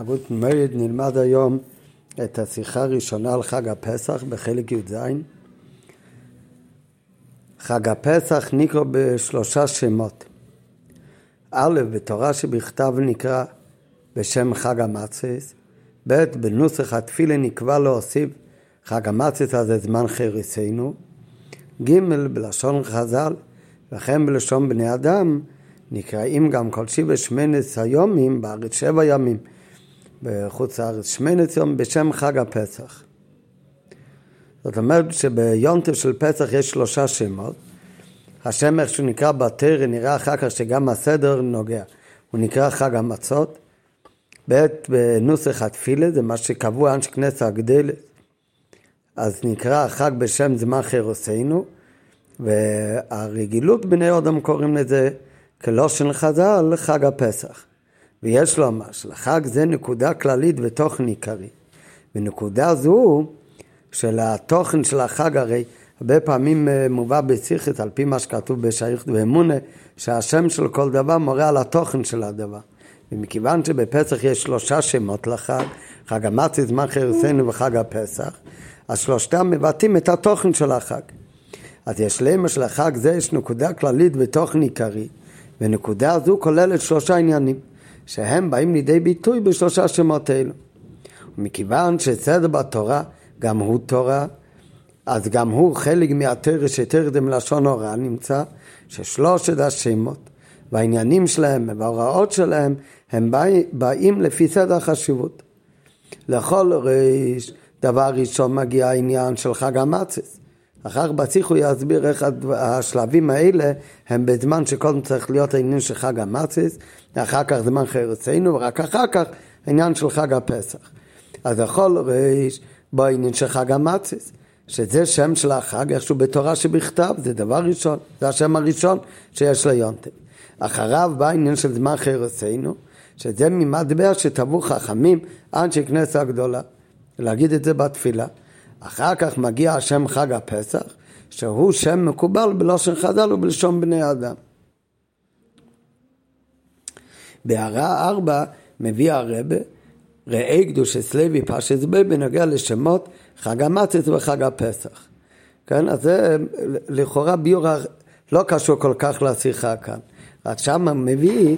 אבות מרד נלמד היום את השיחה הראשונה על חג הפסח בחלק י"ז. חג הפסח נקרא בשלושה שמות. א', בתורה שבכתב נקרא בשם חג המצס, ב', בנוסח התפילה נקבע להוסיף חג המצס הזה זמן חריסנו, ג', בלשון חז"ל וכן בלשון בני אדם נקראים גם כל שבע שמנס היומים בארץ שבע ימים בחוץ לארץ שמנס יום בשם חג הפסח. זאת אומרת שביונטר של פסח יש שלושה שמות. השם איך שהוא נקרא בתרא נראה אחר כך שגם הסדר נוגע. הוא נקרא חג המצות. ב' בנוסח התפילה זה מה שקבוע אנשי כנסת הגדלת. אז נקרא החג בשם זמן חירוסנו. והרגילות בני אדם קוראים לזה כלושן חז"ל חג הפסח. ויש לומר שלחג זה נקודה כללית ותוכן עיקרי. ונקודה זו של התוכן של החג הרי הרבה פעמים אה, מובא בשיחת על פי מה שכתוב בשייכת ואמונה שהשם של כל דבר מורה על התוכן של הדבר. ומכיוון שבפסח יש שלושה שמות לחג, חג המצי, זמן חירוסנו וחג הפסח, אז שלושתם מבטאים את התוכן של החג. אז יש למה שלחג זה יש נקודה כללית ותוכן עיקרי, ונקודה זו כוללת שלושה עניינים. שהם באים לידי ביטוי בשלושה שמות אלו. ומכיוון שסדר בתורה גם הוא תורה, אז גם הוא חלק מהתרא שתרא מלשון הוראה נמצא, ששלושת השמות והעניינים שלהם וההוראות שלהם הם באים לפי סדר החשיבות. לכל ריש, דבר ראשון מגיע העניין של חג המצס. אחר הוא יסביר איך השלבים האלה הם בזמן שקודם צריך להיות העניין של חג המצס, ואחר כך זמן חרצנו, ורק אחר כך העניין של חג הפסח. אז יכול ריש בעניין של חג המצס, שזה שם של החג, איכשהו בתורה שבכתב, זה דבר ראשון, זה השם הראשון שיש ליונטם. אחריו בא העניין של זמן חרצנו, שזה ממטבע שטבעו חכמים אנשי כנסת הגדולה, להגיד את זה בתפילה. אחר כך מגיע השם חג הפסח, שהוא שם מקובל בלושן חז"ל ובלשון בני אדם. בהערה ארבע מביא הרבה ראי קדושת לוי פשט בי בנוגע לשמות חג המצת וחג הפסח. כן, אז זה לכאורה ביור לא קשור כל כך לשיחה כאן. רק שמה מביא,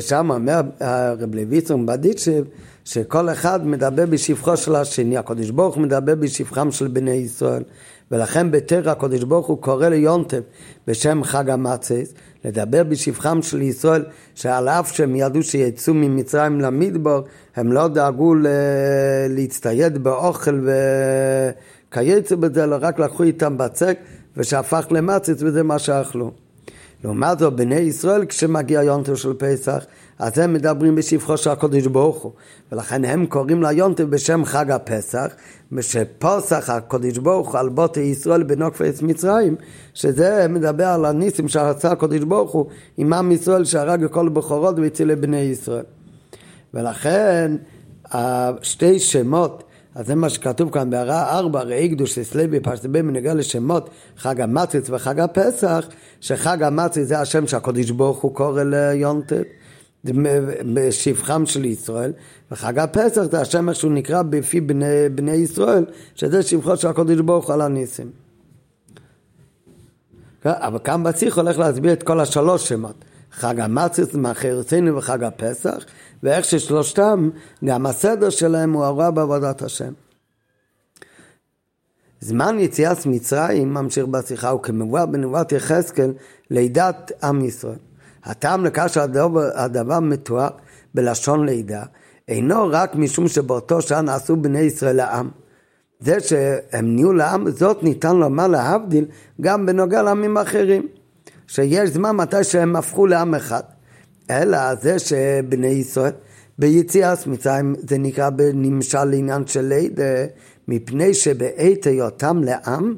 שמה אומר הרב לויצון בדיצ'ב שכל אחד מדבר בשבחו של השני, הקדוש ברוך הוא מדבר בשבחם של בני ישראל, ולכן בתרא הקדוש ברוך הוא קורא ליונטב בשם חג המצס, לדבר בשבחם של ישראל, שעל אף שהם ידעו שיצאו ממצרים למדבר, הם לא דאגו להצטייד באוכל וכייצא בזה, אלא רק לקחו איתם בצק, ושהפך למצס וזה מה שאכלו. לעומת זאת, בני ישראל, כשמגיע יונטב של פסח, אז הם מדברים בשבחו של הקודש ברוך הוא, ולכן הם קוראים ליונטב בשם חג הפסח, ושפוסח הקודש ברוך הוא על בוטי ישראל בנוקפס מצרים, שזה מדבר על הניסים שעשה הקודש ברוך הוא עם עם ישראל שהרג כל הבכורות והציל לבני ישראל. ולכן שתי שמות אז זה מה שכתוב כאן בהערה ארבע, ראי קדוש אסלבי פרסבי בנוגע לשמות חג המצריץ וחג הפסח, שחג המצריץ זה השם שהקדוש ברוך הוא קורא ליונטב, בשבחם של ישראל, וחג הפסח זה השם איך שהוא נקרא בפי בני, בני ישראל, שזה שבחו של הקדוש ברוך הוא על הניסים. אבל כאן בציח הולך להסביר את כל השלוש שמות. חג המצריץ, מאחרצינו וחג הפסח, ואיך ששלושתם, גם הסדר שלהם הוא הרע בעבודת השם. זמן יציאת מצרים, ממשיך בשיחה, הוא כמבואר בנבואת יחזקאל, לידת עם ישראל. הטעם לכך שהדבר מתואר בלשון לידה, אינו רק משום שבאותו שעה נעשו בני ישראל לעם. זה שהם נהיו לעם, זאת ניתן לומר להבדיל גם בנוגע לעמים אחרים. שיש זמן מתי שהם הפכו לעם אחד. אלא זה שבני ישראל ביציאת מצרים זה נקרא בנמשל לעניין של לידה, מפני שבעת היותם לעם,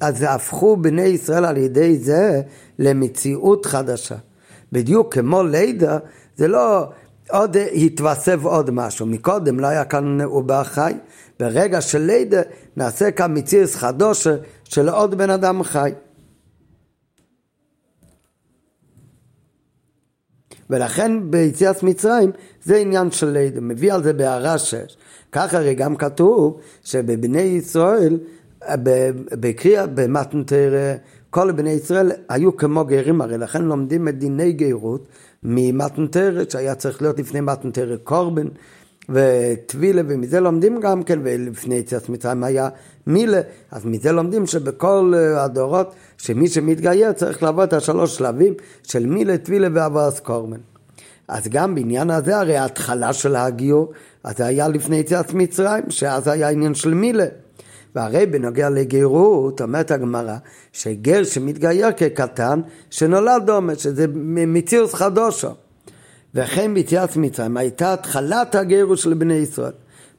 אז הפכו בני ישראל על ידי זה למציאות חדשה. בדיוק כמו לידה, זה לא עוד התווסף עוד משהו. מקודם לא היה כאן עובר חי. ברגע של לידה נעשה כאן מציאות חדושה של עוד בן אדם חי. ולכן ביציאת מצרים זה עניין של לידה, מביא על זה בהערה שש. כך הרי גם כתוב שבבני ישראל, בקריאה במתנתר, כל בני ישראל היו כמו גרים, הרי לכן לומדים את דיני גרות ממתנתרת, שהיה צריך להיות לפני מתנתרת קורבן. וטבילה, ומזה לומדים גם כן, ולפני יציאת מצרים היה מילה, אז מזה לומדים שבכל אה, הדורות, שמי שמתגייר צריך לעבור את השלוש שלבים של מילה, טבילה ועבודת קורבן. אז גם בעניין הזה, הרי ההתחלה של הגיור, אז זה היה לפני יציאת מצרים, שאז היה עניין של מילה. והרי בנוגע לגרות, אומרת הגמרא, שגר שמתגייר כקטן, שנולד דומה, שזה מציאות חדושו. וכן ביציאת מצרים הייתה התחלת הגירוש של בני ישראל.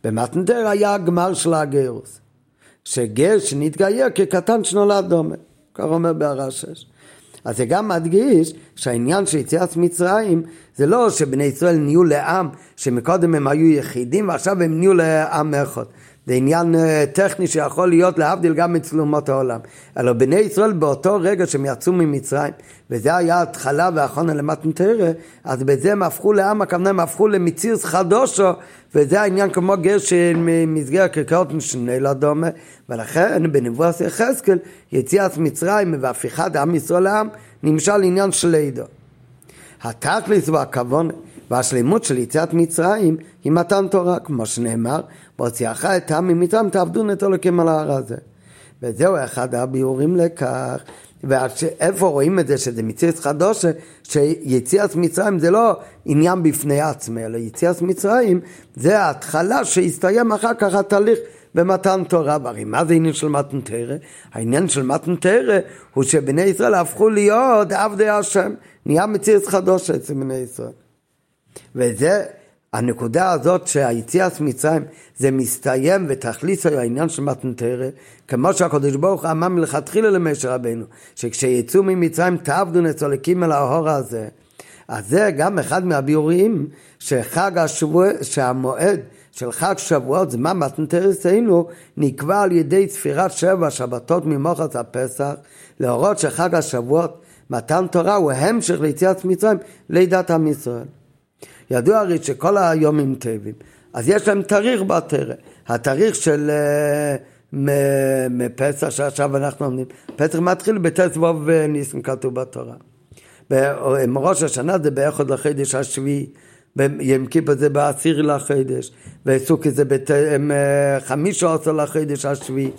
במתנתר היה הגמר של הגירוש. שגר שנתגייר כקטן שנולד דומה. כך אומר בהרשש. אז זה גם מדגיש שהעניין של יציאת מצרים זה לא שבני ישראל נהיו לעם שמקודם הם היו יחידים ועכשיו הם נהיו לעם אחד. זה עניין אה, טכני שיכול להיות להבדיל גם מצלומות העולם. אלא בני ישראל באותו רגע שהם יצאו ממצרים, וזה היה התחלה והאחרונה למתנתרא, אז בזה הם הפכו לעם, הכוונה הם הפכו למציאות חדושו, וזה העניין כמו גר שמסגרת קרקעות משנה לדומה, ולכן בנבואת יחזקאל, יציאת מצרים והפיכת עם ישראל לעם, נמשל עניין של לידו. התכלס והכוון והשלמות של יציאת מצרים היא מתן תורה, כמו שנאמר, והוציאך את העם ממצרים תעבדו נטו אלוקים על ההר הזה. וזהו אחד הביאורים לכך. ואיפה רואים את זה שזה מציאת חדושה, שיציאת מצרים זה לא עניין בפני עצמי, אלא יציאת מצרים זה ההתחלה שהסתיים אחר כך התהליך במתן תורה. והרי מה זה עניין של מתן תרא? העניין של מתן תרא הוא שבני ישראל הפכו להיות עבדי השם, נהיה מציאת חדושה אצל בני ישראל. וזה הנקודה הזאת שהיציאת מצרים זה מסתיים ותכליס העניין של מתנתרא, כמו שהקדוש ברוך הוא אמר מלכתחילה למשה רבנו, שכשיצאו ממצרים תעבדו נצולקים אל ההור הזה. אז זה גם אחד מהביאורים שחג השבוע, שהמועד של חג שבועות, זמן מתנתרא אצלנו, נקבע על ידי ספירת שבע שבתות ממוחץ הפסח, להורות שחג השבועות, מתן תורה הוא המשך ליציאת מצרים לידת עם ישראל. ידוע הרי שכל היומים טבעים, אז יש להם תאריך בתרא. התאריך של uh, מפסח שעכשיו אנחנו לומדים, פסח מתחיל בט"ו וניסן כתוב בתורה. ראש השנה זה באחד לחדש השביעי, ים כיפר זה בעשירי לחדש, וסוכי זה בחמישה אה, עשר לחדש השביעי.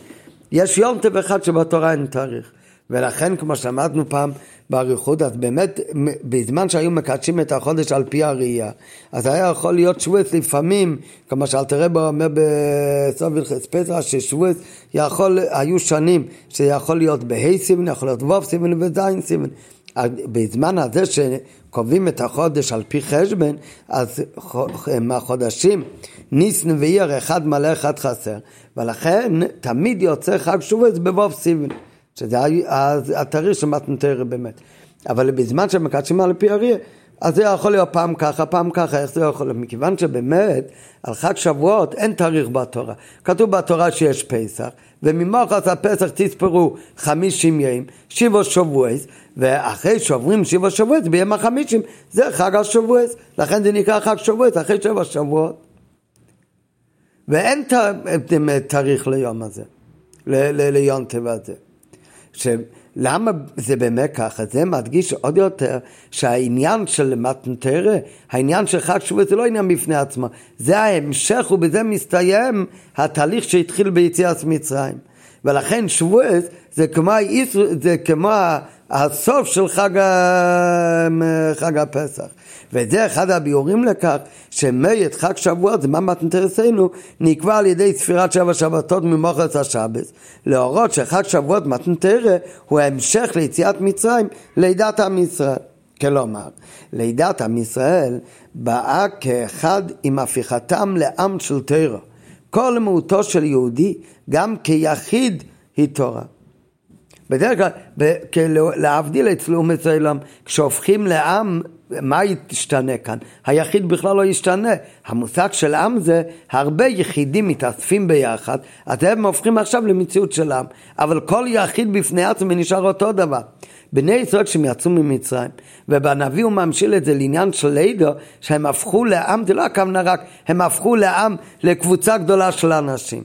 יש יום טב אחד שבתורה אין תאריך. ולכן, כמו שאמרנו פעם, באריכות, אז באמת בזמן שהיו מקדשים את החודש על פי הראייה, אז היה יכול להיות שבועס לפעמים, כמו שאלתרבה אומר בסוף הלכס פסח, ששבועס יכול, היו שנים שיכול להיות בה' סימן, יכול להיות ו' סימן וז' סימן. בזמן הזה שקובעים את החודש על פי חשבון, אז מהחודשים ניסן ואייר אחד מלא אחד חסר, ולכן תמיד יוצא חג שבועס בו' סימן. שזה התאריך של מתנתרא באמת. אבל בזמן שמקדשים על פי אריה, אז זה יכול להיות פעם ככה, פעם ככה, איך זה יכול להיות? מכיוון שבאמת, על חג שבועות אין תאריך בתורה. כתוב בתורה שיש פסח, וממוחץ הפסח תספרו חמישים ימים, שבע שבועס, ואחרי שעוברים שבע שבועס, ביום החמישים, זה חג השבועס. לכן זה נקרא חג שבועס, אחרי שבע שבועות. ואין תאריך ליום הזה, ליום טבע הזה. שלמה זה באמת ככה? זה מדגיש עוד יותר שהעניין של מתנתרא, העניין של חג שבוע זה לא עניין בפני עצמו, זה ההמשך ובזה מסתיים התהליך שהתחיל ביציאת מצרים. ולכן שבועס זה כמו, זה כמו הסוף של חג, חג הפסח. וזה אחד הביאורים לכך שמי חג שבועות, זה מה מתנתרסנו, נקבע על ידי ספירת שבע שבתות ממוחץ השבס, להורות שחג שבועות מתנתרא הוא ההמשך ליציאת מצרים, לידת עם ישראל. כלומר, לידת עם ישראל באה כאחד עם הפיכתם לעם של תרא. כל מהותו של יהודי, גם כיחיד, היא תורה. בדרך כלל, להבדיל אצל אומץ העולם, כשהופכים לעם מה ישתנה כאן? היחיד בכלל לא ישתנה. המושג של עם זה, הרבה יחידים מתאספים ביחד, אז הם הופכים עכשיו למציאות של עם. אבל כל יחיד בפני עצמו נשאר אותו דבר. בני ישראל כשהם יצאו ממצרים, ובנביא הוא ממשיל את זה לעניין של לידו, שהם הפכו לעם, זה לא הכוונה רק, הם הפכו לעם לקבוצה גדולה של אנשים.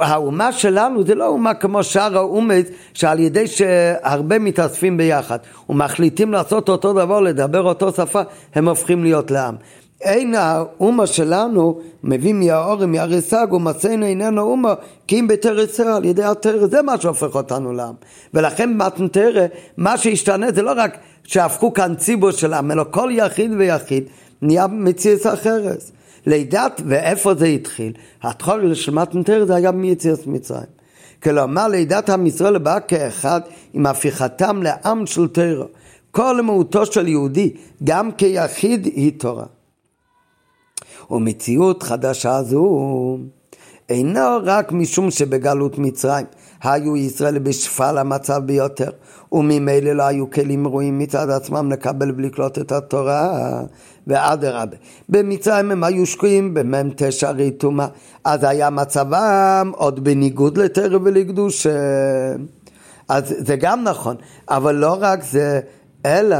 האומה שלנו זה לא אומה כמו שאר האומץ שעל ידי שהרבה מתאספים ביחד ומחליטים לעשות אותו דבר, לדבר אותו שפה, הם הופכים להיות לעם. אין האומה שלנו מביא מהאורם, מהרס"ג, ומסענו איננו אומה, כי אם ישראל, על ידי התרא, זה מה שהופך אותנו לעם. ולכן במתנתרא, מה שהשתנה זה לא רק שהפכו כאן ציבור של עם, אלא כל יחיד ויחיד נהיה מציאות אחרת. לידת, ואיפה זה התחיל? התחול של מתנתר זה היה מיציאת מצרים. כלומר לידת עם ישראל באה כאחד עם הפיכתם לעם של תרא. כל מהותו של יהודי, גם כיחיד, היא תורה. ומציאות חדשה זו אינו רק משום שבגלות מצרים היו ישראל בשפל המצב ביותר וממילא לא היו כלים ראויים מצד עצמם לקבל ולקלוט את התורה ואדרבה. במצרים הם היו שקועים במ"ם תשע טומאה, אז היה מצבם עוד בניגוד לתרא ולקדוש. אז זה גם נכון, אבל לא רק זה, אלא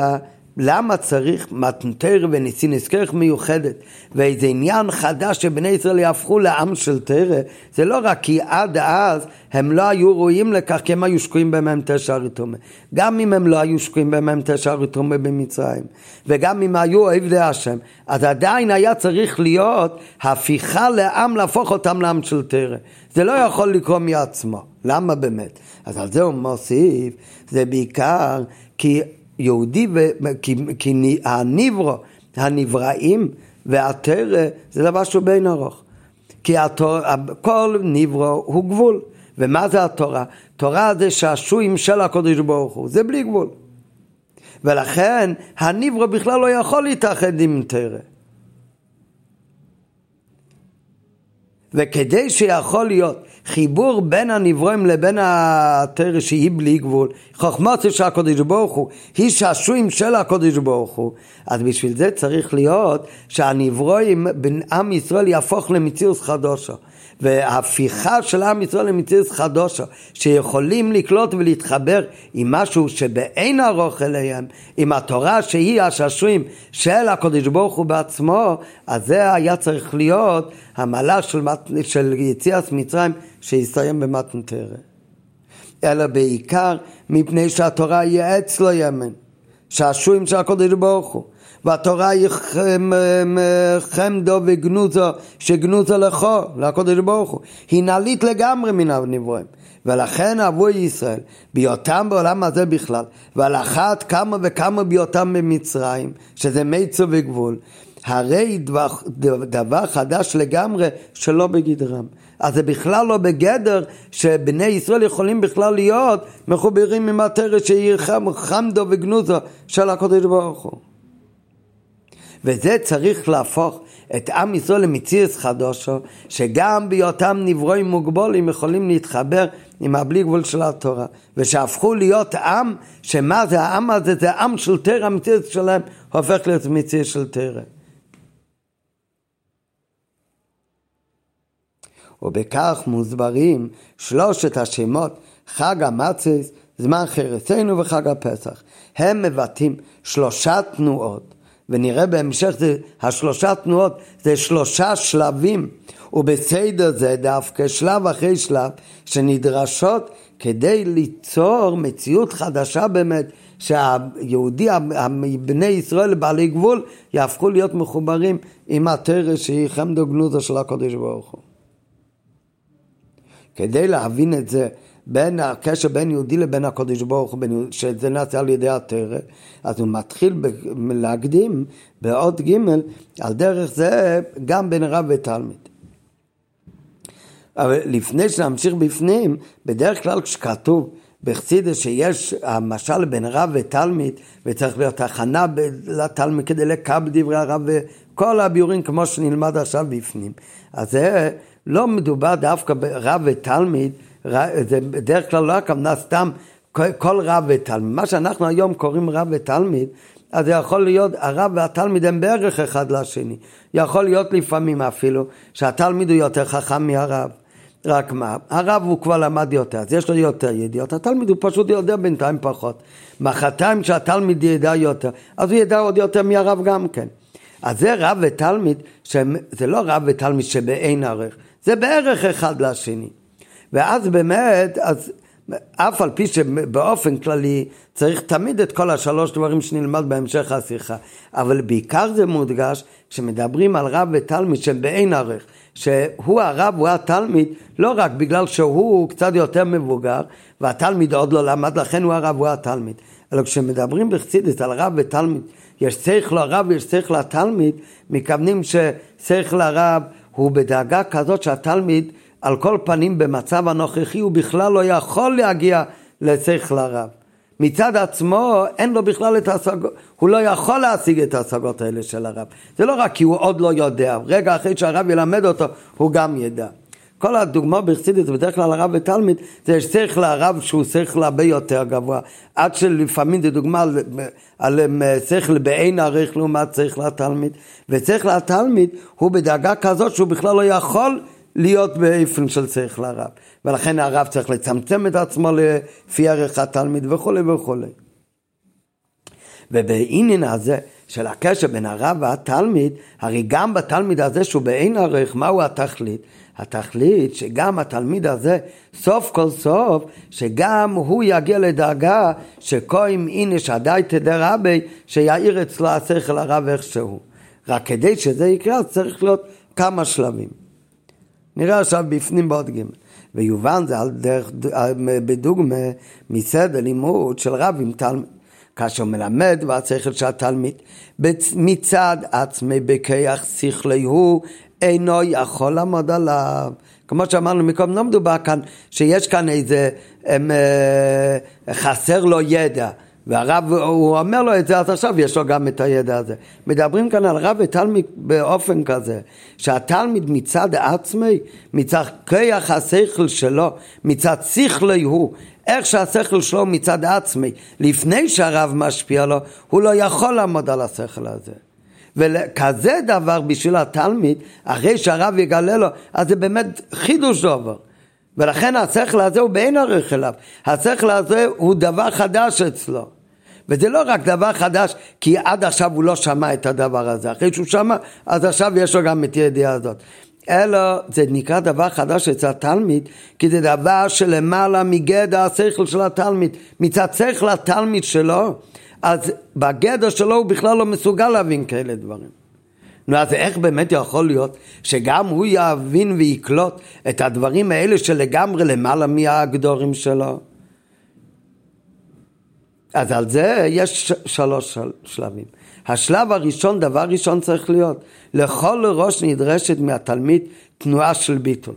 למה צריך מתנתר וניסי נזכרך מיוחדת? ואיזה עניין חדש שבני ישראל יהפכו לעם של תרא? זה לא רק כי עד אז הם לא היו ראויים לכך כי הם היו שקועים במ"ם תשע רתומה גם אם הם לא היו שקועים במ"ם תשע רתומה במצרים וגם אם היו עבדי השם אז עדיין היה צריך להיות הפיכה לעם להפוך אותם לעם של תרא. זה לא יכול לקרות מעצמו. למה באמת? אז על זה הוא מוסיף זה בעיקר כי יהודי, ו... כי, כי הניברו, הנבראים והתרא זה דבר שהוא בין ארוך. כי התור, כל ניברו הוא גבול. ומה זה התורה? תורה זה שעשועים של הקודש ברוך הוא, זה בלי גבול. ולכן הניברו בכלל לא יכול להתאחד עם תרא. וכדי שיכול להיות חיבור בין הנברואים לבין התרא שהיא בלי גבול, חוכמת של הקודש ברוך הוא, היא שעשועים של הקודש ברוך הוא, אז בשביל זה צריך להיות שהנברואים בין עם ישראל יהפוך למציאות חדושה. וההפיכה של עם ישראל למציאות חדושה, שיכולים לקלוט ולהתחבר עם משהו שבאין ארוך אליהם, עם התורה שהיא השעשועים של הקודש ברוך הוא בעצמו, אז זה היה צריך להיות המהלך של, של יציאת מצרים שיסתיים במתנתרא. אלא בעיקר מפני שהתורה היא אצלו ימן, שעשועים של הקודש ברוך הוא. והתורה היא חמדו וגנוזו שגנוזו לכו, לקודש ברוך הוא. היא נעלית לגמרי מן הנברואים. ולכן אבו ישראל, בהיותם בעולם הזה בכלל, ועל אחת כמה וכמה בהיותם במצרים, שזה מיצו וגבול, הרי דבר, דבר חדש לגמרי שלא בגדרם. אז זה בכלל לא בגדר שבני ישראל יכולים בכלל להיות מחוברים עם הטרס שהיא חמדו וגנוזו של הקודש ברוך הוא. וזה צריך להפוך את עם ישראל למציאס חדושו, שגם בהיותם נברואים מוגבולים יכולים להתחבר עם הבלי גבול של התורה, ושהפכו להיות עם, שמה זה העם הזה? זה עם של תרא, המציאס שלהם הופך להיות מציאס של תרא. ובכך מוסברים שלושת השמות חג המצס, זמן חרסנו וחג הפסח. הם מבטאים שלושה תנועות ונראה בהמשך זה, השלושה תנועות זה שלושה שלבים ובסדר זה דווקא שלב אחרי שלב שנדרשות כדי ליצור מציאות חדשה באמת שהיהודי, בני ישראל בעלי גבול יהפכו להיות מחוברים עם הטרס שהיא חמדו גנוזה של הקודש ברוך הוא. כדי להבין את זה בין הקשר בין יהודי לבין הקודש ברוך הוא, שזה נעשה על ידי הטרם, אז הוא מתחיל להקדים בעוד ג' על דרך זה גם בין רב ותלמיד. אבל לפני שנמשיך בפנים, בדרך כלל כשכתוב בחסידה שיש המשל בין רב ותלמיד וצריך להיות הכנה לתלמיד כדי לקבל דברי הרב וכל הביורים כמו שנלמד עכשיו בפנים. אז זה לא מדובר דווקא ברב ותלמיד זה בדרך כלל לא הכוונה סתם כל רב ותלמיד. מה שאנחנו היום קוראים רב ותלמיד, אז זה יכול להיות, הרב והתלמיד הם בערך אחד לשני. יכול להיות לפעמים אפילו שהתלמיד הוא יותר חכם מהרב. רק מה, הרב הוא כבר למד יותר, אז יש לו יותר ידיעות, התלמיד הוא פשוט יודע בינתיים פחות. מחרתיים שהתלמיד ידע יותר, אז הוא ידע עוד יותר מהרב גם כן. אז זה רב ותלמיד, זה לא רב ותלמיד שבאין ערך, זה בערך אחד לשני. ואז באמת, אז אף על פי שבאופן כללי צריך תמיד את כל השלוש דברים שנלמד בהמשך השיחה, אבל בעיקר זה מודגש כשמדברים על רב ותלמיד שהם באין ערך, שהוא הרב, הוא התלמיד, לא רק בגלל שהוא קצת יותר מבוגר והתלמיד עוד לא למד, לכן הוא הרב, הוא התלמיד, אלא כשמדברים בחסידס על רב ותלמיד, יש צריך לרב ויש צריך לתלמיד, מכוונים שצריך לרב הוא בדאגה כזאת שהתלמיד על כל פנים במצב הנוכחי הוא בכלל לא יכול להגיע לשכל הרב. מצד עצמו אין לו בכלל את ההשגות, הוא לא יכול להשיג את ההשגות האלה של הרב. זה לא רק כי הוא עוד לא יודע, רגע אחרי שהרב ילמד אותו, הוא גם ידע. כל הדוגמה בחסידית, בדרך כלל הרב ותלמיד, זה שכל הרב שהוא שכל הרבה יותר גבוה. עד שלפעמים זה דוגמה על, על שכל באין ערך לעומת שכל התלמיד. ושכל התלמיד הוא בדאגה כזאת שהוא בכלל לא יכול להיות באופן של שכל הרב. ולכן הרב צריך לצמצם את עצמו לפי ערך התלמיד וכולי וכולי. ובעניין הזה של הקשר בין הרב והתלמיד, הרי גם בתלמיד הזה שהוא באין ערך, מהו התכלית? התכלית שגם התלמיד הזה, סוף כל סוף, שגם הוא יגיע לדרגה שכהים הנה שדי תדר רבי, שיאיר אצלו השכל הרב איכשהו. רק כדי שזה יקרה, צריך להיות כמה שלבים. נראה עכשיו בפנים בעוד ג' ויובן זה על דרך, בדוגמה מסדר לימוד של רב עם תלמיד. כאשר מלמד והשכל של התלמיד מצד עצמי בכיח שכלי הוא אינו יכול לעמוד עליו. כמו שאמרנו מקודם, לא מדובר כאן שיש כאן איזה, הם, אה, חסר לו ידע. והרב, הוא אומר לו את זה, אז עכשיו יש לו גם את הידע הזה. מדברים כאן על רב ותלמיד באופן כזה, שהתלמיד מצד עצמי, מצד כיח השכל שלו, מצד שכלי הוא, איך שהשכל שלו מצד עצמי, לפני שהרב משפיע לו, הוא לא יכול לעמוד על השכל הזה. וכזה דבר בשביל התלמיד, אחרי שהרב יגלה לו, אז זה באמת חידוש דבר. ולכן השכל הזה הוא באין ערך אליו. השכל הזה הוא דבר חדש אצלו. וזה לא רק דבר חדש, כי עד עכשיו הוא לא שמע את הדבר הזה. אחרי שהוא שמע, אז עכשיו יש לו גם את הידיעה הזאת. אלא זה נקרא דבר חדש אצל התלמיד, כי זה דבר שלמעלה מגדר השכל של התלמיד. מצד שכל התלמיד שלו, אז בגדר שלו הוא בכלל לא מסוגל להבין כאלה דברים. נו, אז איך באמת יכול להיות שגם הוא יבין ויקלוט את הדברים האלה שלגמרי למעלה מהגדורים שלו? אז על זה יש שלוש שלבים. השלב הראשון, דבר ראשון צריך להיות, לכל ראש נדרשת מהתלמיד תנועה של ביטול.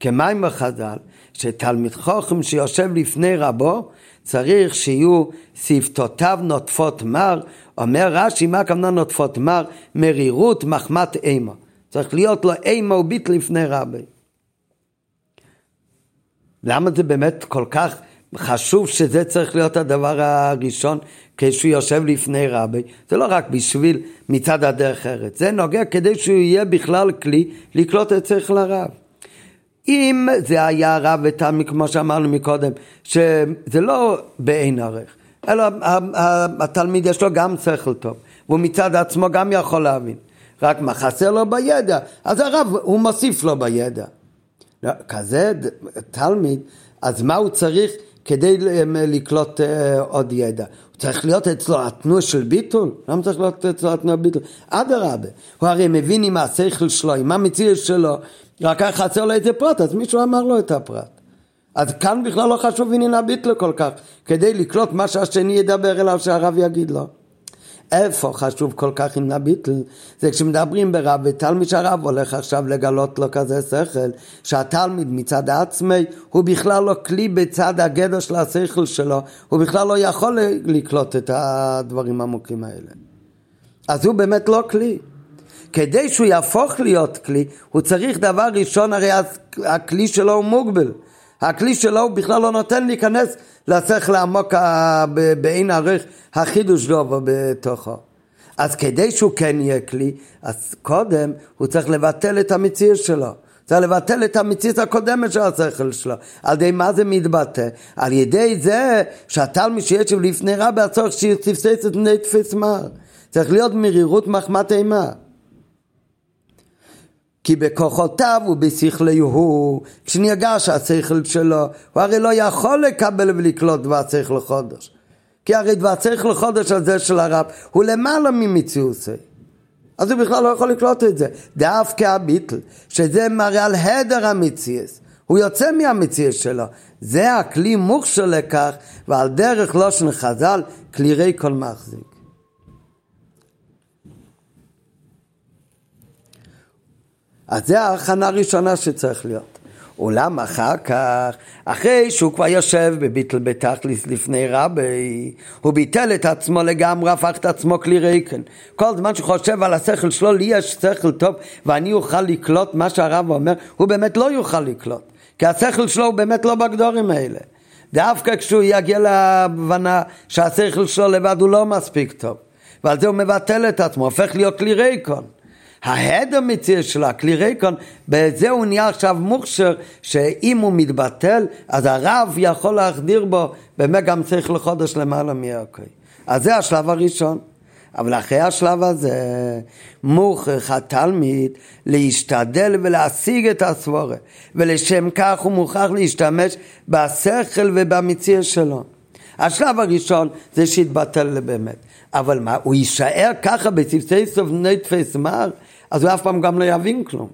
כמים בחז"ל, שתלמיד חוכם שיושב לפני רבו, צריך שיהיו שפתותיו נוטפות מר, אומר רש"י, מה הכוונה נוטפות מר? מרירות מחמת אימה. צריך להיות לו אימה וביט לפני רבי. למה זה באמת כל כך חשוב שזה צריך להיות הדבר הראשון כשהוא יושב לפני רבי, זה לא רק בשביל מצד הדרך ארץ, זה נוגע כדי שהוא יהיה בכלל כלי לקלוט את שכל הרב. אם זה היה רב ותלמיד כמו שאמרנו מקודם, שזה לא בעין ערך, אלא התלמיד יש לו גם שכל טוב, והוא מצד עצמו גם יכול להבין, רק מה חסר לו בידע, אז הרב הוא מוסיף לו בידע. לא, כזה תלמיד, אז מה הוא צריך? כדי לקלוט אה, עוד ידע. צריך להיות אצלו התנועה של ביטול? למה צריך להיות אצלו התנועה ביטול? אדרבה, הוא הרי מבין עם השכל שלו, עם המציאות שלו, רק היה חסר לו איזה פרט, אז מישהו אמר לו את הפרט. אז כאן בכלל לא חשוב עניין הביטול כל כך, כדי לקלוט מה שהשני ידבר אליו שהרב יגיד לו. איפה חשוב כל כך עם הביטל? זה כשמדברים ברב ותלמיד שהרב הולך עכשיו לגלות לו כזה שכל, שהתלמיד מצד עצמי הוא בכלל לא כלי בצד הגדר של השכל שלו, הוא בכלל לא יכול לקלוט את הדברים העמוקים האלה. אז הוא באמת לא כלי. כדי שהוא יהפוך להיות כלי, הוא צריך דבר ראשון, הרי הכלי שלו הוא מוגבל. הכלי שלו הוא בכלל לא נותן להיכנס לשכל העמוק בעין ערך החידוש דובו בתוכו. אז כדי שהוא כן יהיה כלי, אז קודם הוא צריך לבטל את המציאות שלו. צריך לבטל את המציאות הקודמת של השכל שלו. על ידי מה זה מתבטא? על ידי זה שהתלמיד שיש לפני רבי הצורך שיתפסס את בני תפס מר. צריך להיות מרירות מחמת אימה. כי בכוחותיו ובשכלי הוא, כשנרגש השכל שלו, הוא הרי לא יכול לקבל ולקלוט דבר שכל חודש. כי הרי דבר שכל חודש הזה של הרב הוא למעלה ממציאוסי. אז הוא בכלל לא יכול לקלוט את זה. דווקא הביטל, שזה מראה על הדר המציאס, הוא יוצא מהמציאס שלו. זה הכלי מוכשר לכך, ועל דרך לא של חז"ל, כלי רי כל מחזיק. אז זה ההכנה הראשונה שצריך להיות. אולם אחר כך, אחרי שהוא כבר יושב בביטל בתכליס לפני רבי, הוא ביטל את עצמו לגמרי, הפך את עצמו כלי ריקן. כל זמן שהוא חושב על השכל שלו, לי יש שכל טוב ואני אוכל לקלוט מה שהרב אומר, הוא באמת לא יוכל לקלוט. כי השכל שלו הוא באמת לא בגדורים האלה. דווקא כשהוא יגיע להבנה שהשכל שלו לבד הוא לא מספיק טוב. ועל זה הוא מבטל את עצמו, הופך להיות כלי ריקון. ההדר מציר של הכלי ריקון, בזה הוא נהיה עכשיו מוכשר, שאם הוא מתבטל, אז הרב יכול להחדיר בו, באמת גם צריך לחודש למעלה מיוקי. אז זה השלב הראשון. אבל אחרי השלב הזה, מוכרח התלמיד להשתדל ולהשיג את הסבורה, ולשם כך הוא מוכרח להשתמש בשכל ובמציר שלו. השלב הראשון זה שיתבטל באמת. אבל מה, הוא יישאר ככה בצוותי סוף נטפס מר? אז הוא אף פעם גם לא יבין כלום.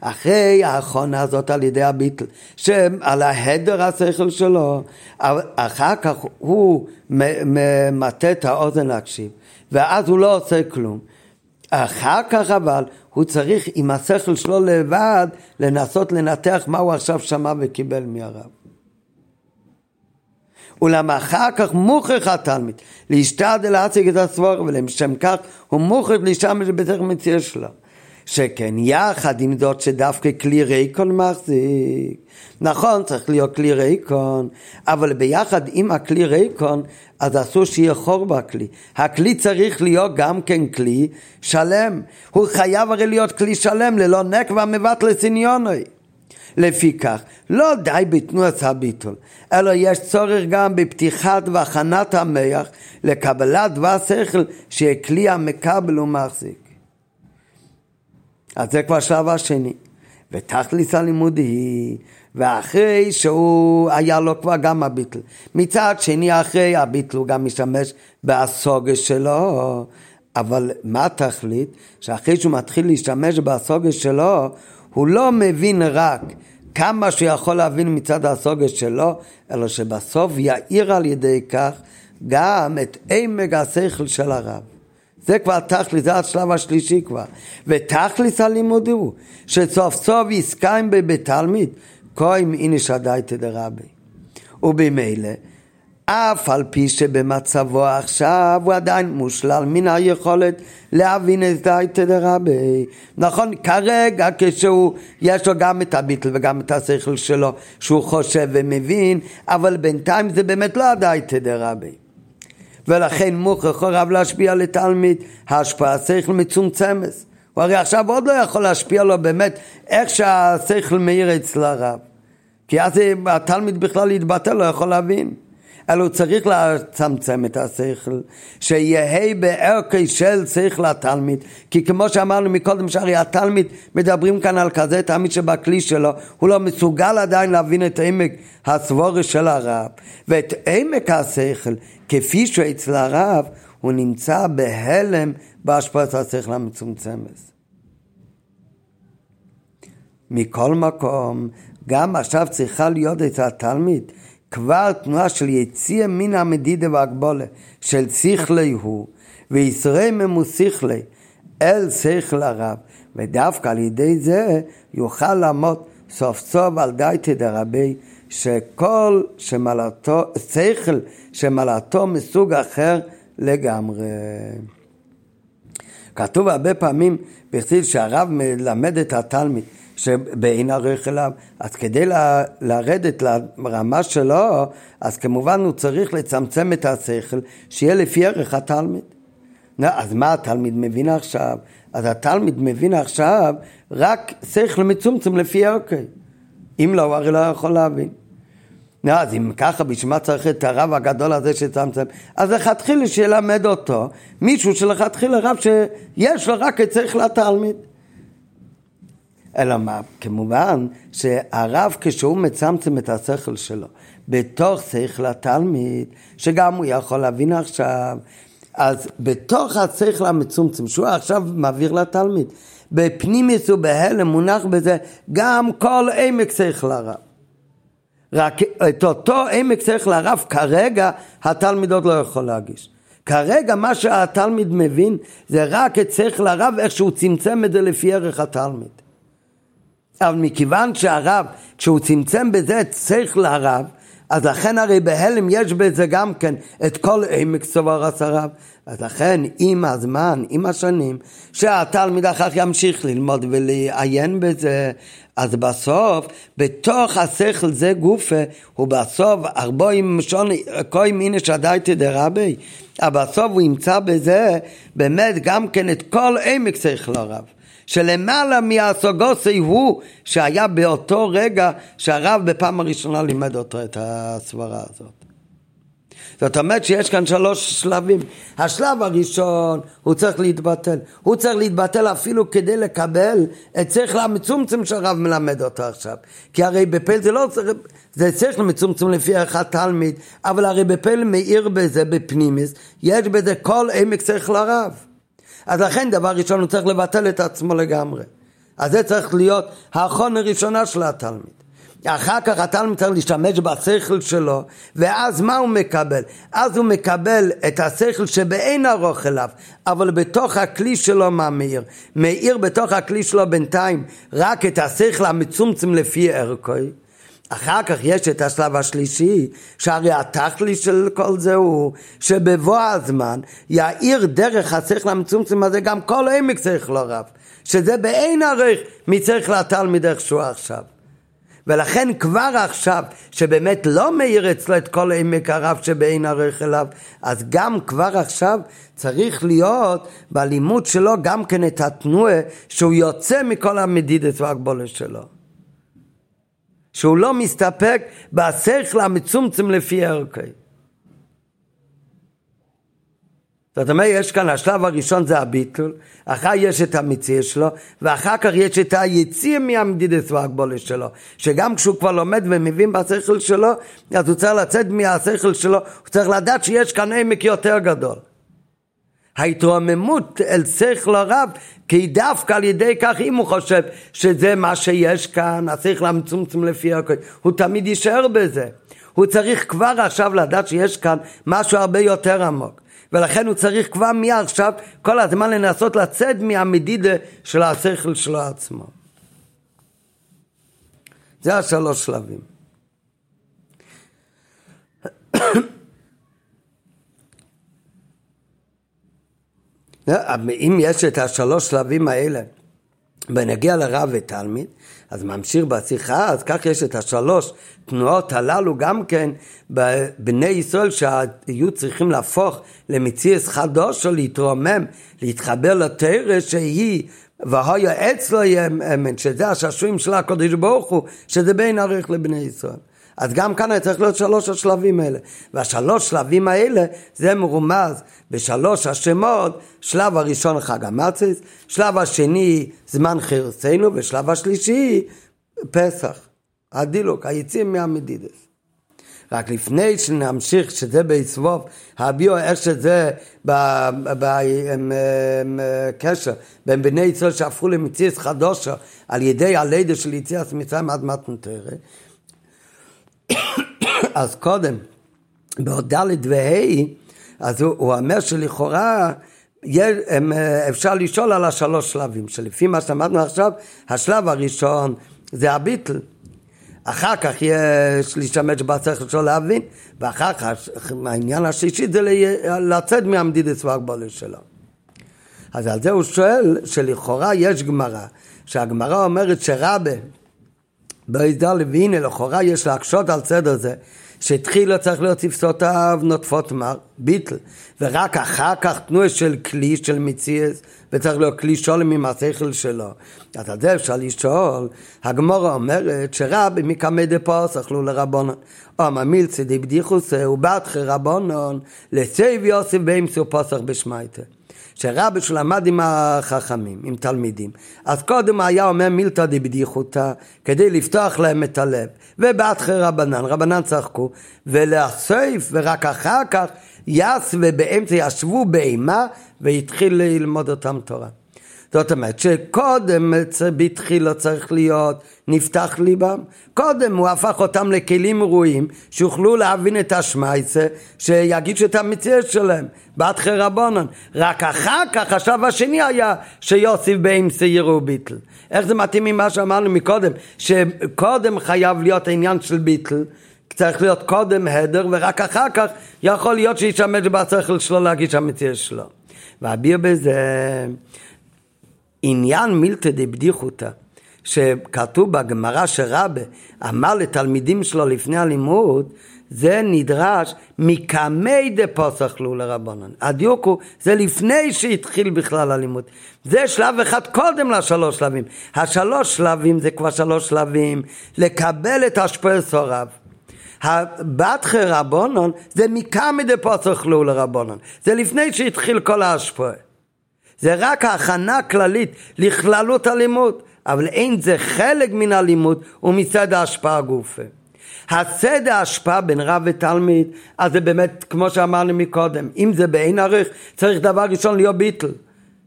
אחרי האחרונה הזאת על ידי הביטל, שעל ההדר השכל שלו, אחר כך הוא מטה את האוזן להקשיב, ואז הוא לא עושה כלום. אחר כך אבל הוא צריך עם השכל שלו לבד לנסות לנתח מה הוא עכשיו שמע וקיבל מהרב. אולם אחר כך מוכרח התלמיד להשתדל להציג את הסבור ולשם כך הוא מוכרח להשתמש בתוך מציאה שלו. שכן יחד עם זאת שדווקא כלי ריקון מחזיק. נכון, צריך להיות כלי ריקון, אבל ביחד עם הכלי ריקון, אז אסור שיהיה חור בכלי. הכלי צריך להיות גם כן כלי שלם. הוא חייב הרי להיות כלי שלם ללא נקבה מבטל סניונוי. לפיכך, לא די בתנועת הביטול, אלא יש צורך גם בפתיחת והכנת המח לקבלת דבר שכל שכלי המקבל ומחזיק. אז זה כבר השלב השני. ותכלס הלימוד היא, ואחרי שהוא היה לו כבר גם הביטל. מצד שני, אחרי הביטל הוא גם משתמש בהסוגה שלו, אבל מה התכלית? שאחרי שהוא מתחיל להשתמש בהסוגה שלו, הוא לא מבין רק כמה שהוא יכול להבין מצד הסוגה שלו, אלא שבסוף יאיר על ידי כך גם את עמק השכל של הרב. זה כבר תכלס, זה השלב השלישי כבר. ותכלס הלימוד הוא, שסוף סוף יסקיים בתלמיד, כהן איניש הדייתא דרבי. ובמילא, אף על פי שבמצבו עכשיו הוא עדיין מושלל מן היכולת להבין את דייתא דרבי. נכון, כרגע כשהוא, יש לו גם את הביטל וגם את השכל שלו, שהוא חושב ומבין, אבל בינתיים זה באמת לא הדייתא דרבי. ולכן מוכרח הרב להשפיע לתלמיד, ההשפעה שכל מצומצמת. הוא הרי עכשיו עוד לא יכול להשפיע לו באמת איך שהשכל מאיר אצל הרב. כי אז התלמיד בכלל יתבטל, לא יכול להבין. אלא צריך לצמצם את השכל, שיהא בערכי של שכל התלמיד, כי כמו שאמרנו מקודם שהרי התלמיד מדברים כאן על כזה תלמיד שבכלי שלו, הוא לא מסוגל עדיין להבין את עמק הסבורי של הרב, ואת עמק השכל, כפי שאצל הרב, הוא נמצא בהלם בהשפעת השכל המצומצמת. מכל מקום, גם עכשיו צריכה להיות אצל התלמיד כבר תנועה של יציאה מן המדידה והגבולה של שכלי הוא, וישראל ממוסיכלי אל שכל הרב, ודווקא על ידי זה יוכל לעמוד סוף סוף על דייתא דרבי, שכל שמלאתו, שכל שמלאתו מסוג אחר לגמרי. כתוב הרבה פעמים בכתיב שהרב מלמד את התלמיד שבאין ערך אליו, אז כדי ל, לרדת לרמה שלו, אז כמובן הוא צריך לצמצם את השכל, שיהיה לפי ערך התלמיד. אז מה התלמיד מבין עכשיו? אז התלמיד מבין עכשיו רק שכל מצומצם לפי ערכי. אם לא, הוא הרי לא יכול להבין. אז אם ככה, בשביל מה צריך את הרב הגדול הזה שצמצם? אז לכתחילה שילמד אותו מישהו שלכתחילה רב שיש לו רק את שכל התלמיד. אלא מה? כמובן שהרב כשהוא מצמצם את השכל שלו בתוך שכל התלמיד, שגם הוא יכול להבין עכשיו, אז בתוך השכל המצומצם שהוא עכשיו מעביר לתלמיד, בפנימיס ובהלם מונח בזה גם כל עמק שכל הרב. רק את אותו עמק שכל הרב כרגע התלמיד עוד לא יכול להגיש. כרגע מה שהתלמיד מבין זה רק את שכל הרב איך שהוא צמצם את זה לפי ערך התלמיד. אבל מכיוון שהרב, כשהוא צמצם בזה את שכל הרב, אז לכן הרי בהלם יש בזה גם כן את כל עמק סובר הרב. אז לכן עם הזמן, עם השנים, שהתלמיד אחר כך ימשיך ללמוד ולעיין בזה, אז בסוף, בתוך השכל זה גופה, הוא בסוף ארבעים שון, כוי מיני שדייתי דרבי, אבל בסוף הוא ימצא בזה באמת גם כן את כל עמק שכל הרב. שלמעלה מהסוגוסי הוא שהיה באותו רגע שהרב בפעם הראשונה לימד אותו את הסברה הזאת. זאת אומרת שיש כאן שלוש שלבים. השלב הראשון, הוא צריך להתבטל. הוא צריך להתבטל אפילו כדי לקבל את שכל המצומצם שהרב מלמד אותו עכשיו. כי הרי בפל זה לא צריך, זה שכל מצומצם לפי אחד תלמיד, אבל הרי בפל מאיר בזה בפנימיס, יש בזה כל עמק שכל הרב. אז לכן דבר ראשון הוא צריך לבטל את עצמו לגמרי. אז זה צריך להיות האחרון הראשונה של התלמיד. אחר כך התלמיד צריך להשתמש בשכל שלו, ואז מה הוא מקבל? אז הוא מקבל את השכל שבאין ארוך אליו, אבל בתוך הכלי שלו מה מאיר? מאיר בתוך הכלי שלו בינתיים רק את השכל המצומצם לפי ערכוי. אחר כך יש את השלב השלישי, שהרי התכלי של כל זה הוא שבבוא הזמן יאיר דרך השכל המצומצם הזה גם כל עמק שכל הרב, שזה באין ערך מצריך לתלמיד איכשהו עכשיו. ולכן כבר עכשיו, שבאמת לא מאיר אצלו את כל עמק הרב שבאין ערך אליו, אז גם כבר עכשיו צריך להיות בלימוד שלו גם כן את התנועה שהוא יוצא מכל המדידת והגבולת שלו. שהוא לא מסתפק בשכל המצומצם לפי ערכי. זאת אומרת, יש כאן, השלב הראשון זה הביטול, אחר יש את המציא שלו, ואחר כך יש את היציא מהמדידס והגבולת שלו, שגם כשהוא כבר לומד ומבין בשכל שלו, אז הוא צריך לצאת מהשכל שלו, הוא צריך לדעת שיש כאן עמק יותר גדול. ההתרוממות אל שכל הרב, כי דווקא על ידי כך, אם הוא חושב שזה מה שיש כאן, השכל המצומצם לפי הכל, הוא תמיד יישאר בזה. הוא צריך כבר עכשיו לדעת שיש כאן משהו הרבה יותר עמוק. ולכן הוא צריך כבר מעכשיו כל הזמן לנסות לצאת מהמדידה של השכל שלו עצמו. זה השלוש שלבים. אם יש את השלוש שלבים האלה ונגיע לרב ותלמיד, אז ממשיך בשיחה, אז כך יש את השלוש תנועות הללו גם כן בבני ישראל שהיו צריכים להפוך למציאס חדוש או להתרומם, להתחבר לתרא שהיא והיה אצלו יאמן, שזה השעשועים של הקודש ברוך הוא, שזה בין ערך לבני ישראל. אז גם כאן צריך להיות שלוש השלבים האלה. והשלוש שלבים האלה זה מרומז בשלוש השמות, שלב הראשון חג המצס, שלב השני זמן חירסנו, ושלב השלישי פסח, הדילוק, היציאים מהמדידס. רק לפני שנמשיך, שזה ביסבוב, הביאו איך שזה בקשר בין בני ישראל שהפכו למציאס חדושה על ידי הלידה של יציאת מצרים עד מתנתרת, אז קודם, בעוד ד' וה', אז הוא, אומר שלכאורה אפשר לשאול על השלוש שלבים, שלפי מה שאמרנו עכשיו, השלב הראשון זה הביטל. אחר כך יש להשתמש בשכל שלו להבין, ואחר כך העניין השלישי זה לצאת מהמדידת והגבולת שלו. אז על זה הוא שואל שלכאורה יש גמרא, שהגמרא אומרת שרבה בידע לווינה לכאורה יש להקשות על סדר זה שהתחילה צריך להיות שפתותיו נוטפות מר, ביטל, ורק אחר כך תנועה של כלי של מציאס, וצריך להיות כלי שולם עם השכל שלו. אז על זה אפשר לשאול, הגמורה אומרת שרבי מקמא דפוס אכלו לרבונון. אמר מילצי דבדיחוסה ובתחי רבונון לסייב יוסף באמצעו פוסח בשמייטה. שרבי שלמד עם החכמים, עם תלמידים, אז קודם היה אומר מילתא דבדיחותא, כדי לפתוח להם את הלב, ובאתחי רבנן, רבנן צחקו, ולהסייף, ורק אחר כך יס ובאמצע ישבו באימה, והתחיל ללמוד אותם תורה. זאת אומרת שקודם בתחילה צריך להיות נפתח ליבם, קודם הוא הפך אותם לכלים ראויים שיוכלו להבין את השמייצה, שיגישו את המציאות שלהם, בתחי רבונן. רק אחר כך השלב השני היה שיוסיף באמצע יראו ביטל. איך זה מתאים ממה שאמרנו מקודם, שקודם חייב להיות העניין של ביטל, צריך להיות קודם הדר ורק אחר כך יכול להיות שישמש בשכל שלו להגיש המציאות שלו. ואביר בזה עניין מילתא דבדיחותא, שכתוב בגמרא שרבה אמר לתלמידים שלו לפני הלימוד, זה נדרש מקמי דפוסח לו לרבנן. הדיוק הוא, זה לפני שהתחיל בכלל הלימוד. זה שלב אחד קודם לשלוש שלבים. השלוש שלבים זה כבר שלוש שלבים לקבל את השפועל סורב. הבתחי רבונון זה מקמי דפוסח לו לרבנן. זה לפני שהתחיל כל ההשפעה. זה רק הכנה כללית לכללות הלימוד, אבל אין זה חלק מן הלימוד ומצד ההשפעה גופה. הצד ההשפעה בין רב ותלמיד, אז זה באמת, כמו שאמרנו מקודם, אם זה בעין ערך, צריך דבר ראשון להיות ביטל.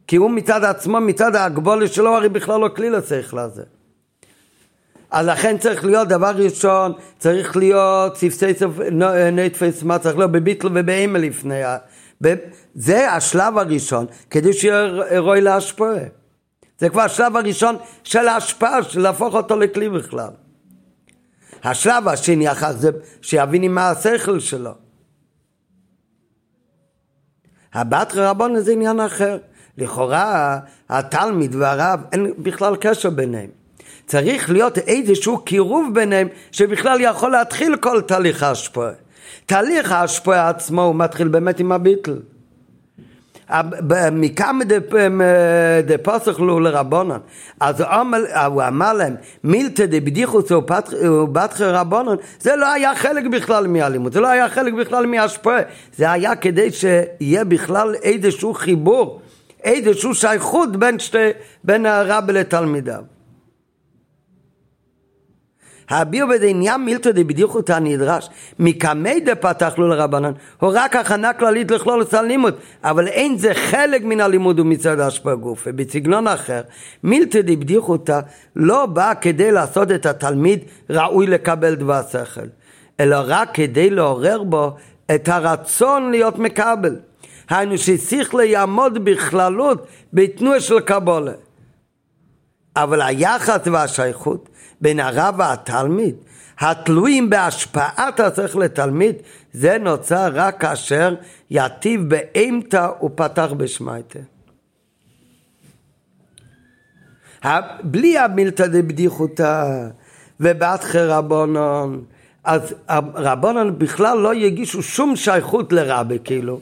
כי הוא מצד עצמו, מצד ההגבולת שלו, הרי בכלל לא כלי לשכל הזה. אז לכן צריך להיות דבר ראשון, צריך להיות ספסי סוף נטפס, מה צריך להיות בביטל ובאימא לפני זה השלב הראשון, כדי שיהיה רואי להשפעה. זה כבר השלב הראשון של ההשפעה, של להפוך אותו לכלי בכלל. השלב השני אחר זה שיבין עם השכל שלו. הבת רבון זה עניין אחר. לכאורה התלמיד והרב אין בכלל קשר ביניהם. צריך להיות איזשהו קירוב ביניהם שבכלל יכול להתחיל כל תהליך ההשפעה. תהליך ההשפעה עצמו הוא מתחיל באמת עם הביטל. מכמה דפוסח לו לרבונן. אז הוא אמר להם, מילתא דבדיחוס ובתחי רבונן, זה לא היה חלק בכלל מהלימוד, זה לא היה חלק בכלל מהשפעה, זה היה כדי שיהיה בכלל איזשהו חיבור, איזשהו שייכות בין הרב לתלמידיו. הביאו בזה עניין מילתא דבדיחותא הנדרש. מקמי דפתח לו לרבנן, הוא רק הכנה כללית לכלול את הלימוד, אבל אין זה חלק מן הלימוד ומצד השפעה גופה. בסגנון אחר, מילתא דבדיחותא לא בא כדי לעשות את התלמיד ראוי לקבל דבר שכל, אלא רק כדי לעורר בו את הרצון להיות מקבל. היינו ששכלי יעמוד בכללות בתנועה של קבולה. אבל היחס והשייכות בין הרב והתלמיד, התלויים בהשפעת השכל לתלמיד, זה נוצר רק כאשר יטיב באימתא ופתח בשמייתא. בלי המילתא דבדיחותא ובתחי רבונון, אז רבונון בכלל לא יגישו שום שייכות לרבי כאילו.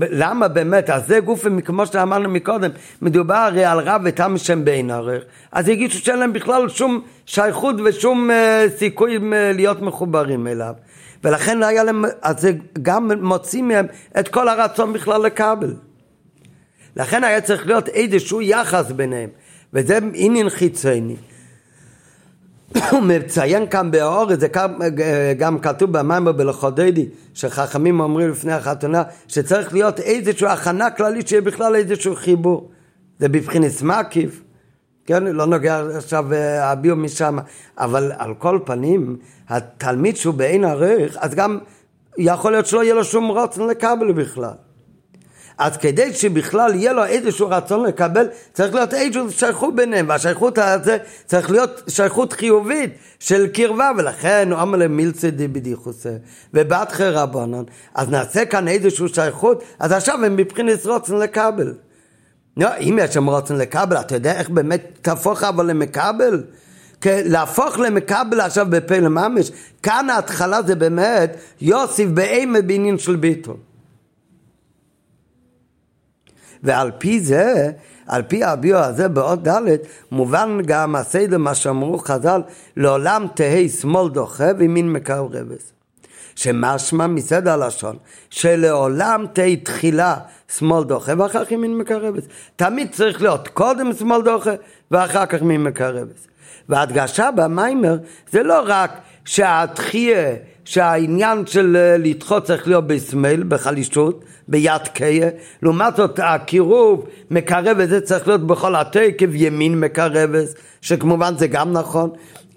למה באמת, אז זה גוף, כמו שאמרנו מקודם, מדובר הרי על רב ותם שם בעין ערך, אז הגישו שאין להם בכלל שום שייכות ושום uh, סיכוי uh, להיות מחוברים אליו. ולכן היה להם, אז זה גם מוציא מהם את כל הרצון בכלל לקבל. לכן היה צריך להיות איזשהו יחס ביניהם, וזה עניין חיצוני. מציין כאן באור, זה גם כתוב במים בלכודדי, שחכמים אומרים לפני החתונה, שצריך להיות איזושהי הכנה כללית שיהיה בכלל איזשהו חיבור. זה בבחינת מקיף, כן, לא נוגע עכשיו אה, הביאו משם, אבל על כל פנים, התלמיד שהוא בעין ערך, אז גם יכול להיות שלא יהיה לו שום רוצן לקבל בכלל. אז כדי שבכלל יהיה לו איזשהו רצון לקבל, צריך להיות איזושהי שייכות ביניהם, והשייכות הזה צריך להיות שייכות חיובית של קרבה, ולכן הוא אמר למילצי דיבדיחוסה, ובתחי רבנן, אז נעשה כאן איזושהי שייכות, אז עכשיו הם מבחינת רוצן לקבל. לא, אם יש שם רוצן לקבל, אתה יודע איך באמת תהפוך אבל למקבל? להפוך למקבל עכשיו בפה לממש, כאן ההתחלה זה באמת יוסיף באימה בעניין של ביטול. ועל פי זה, על פי הביו הזה באות ד' מובן גם הסדר מה שאמרו חז"ל לעולם תהי שמאל דוחה וימין מקרבס שמשמע מסדר הלשון שלעולם תהי תחילה שמאל דוחה ואחר כך ימין מקרבס תמיד צריך להיות קודם שמאל דוחה ואחר כך ימין מקרבס וההדגשה במיימר זה לא רק שהתחייה שהעניין של אה, לדחות צריך להיות בסמל, בחלישות, ביד קיה, לעומת זאת הקירוב מקרב וזה צריך להיות בכל התקף ימין מקרבת, שכמובן זה גם נכון,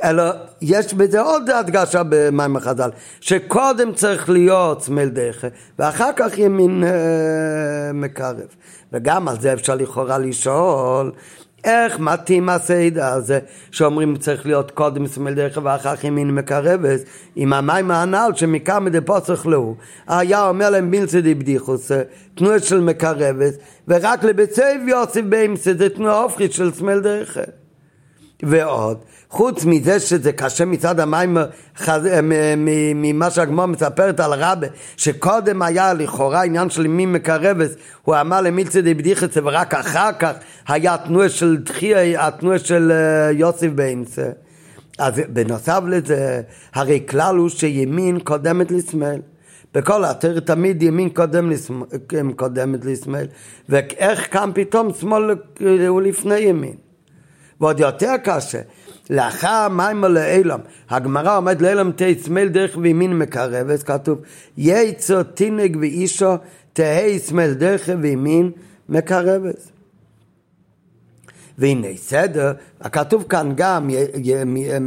אלא יש בזה עוד הדגשה במים החז"ל, שקודם צריך להיות סמל דרך ואחר כך ימין אה, מקרב. וגם על זה אפשר לכאורה לשאול איך מתאים הסדר הזה שאומרים צריך להיות קודם סמל דרך ואחר כך ימין מקרבת עם המים הנ"ל שמכאן מדי פוסח לו היה אומר להם בילצי די בדיחוס תנועה של מקרבת ורק לבצב יוסף באמצע זה תנועה הופכית של סמל דרך ועוד. חוץ מזה שזה קשה מצד המים ממה שהגמור מספרת על רבה שקודם היה לכאורה עניין של מי מקרבת הוא אמר למילצי די בדיחס ורק אחר כך היה תנועה של דחייה התנועה של אה, יוסף באמצע. אז בנוסף לזה הרי כלל הוא שימין קודמת לשמאל בכל התר תמיד ימין קודם לשמאל, קודמת לשמאל ואיך כאן פתאום שמאל הוא לפני ימין ועוד יותר קשה לאחר מים לאילם, הגמרא עומד לאילם תהי שמאל דרך וימין מקרבת, כתוב יצו תינג ואישו תהי שמאל דרך וימין מקרבת. והנה סדר, הכתוב כאן גם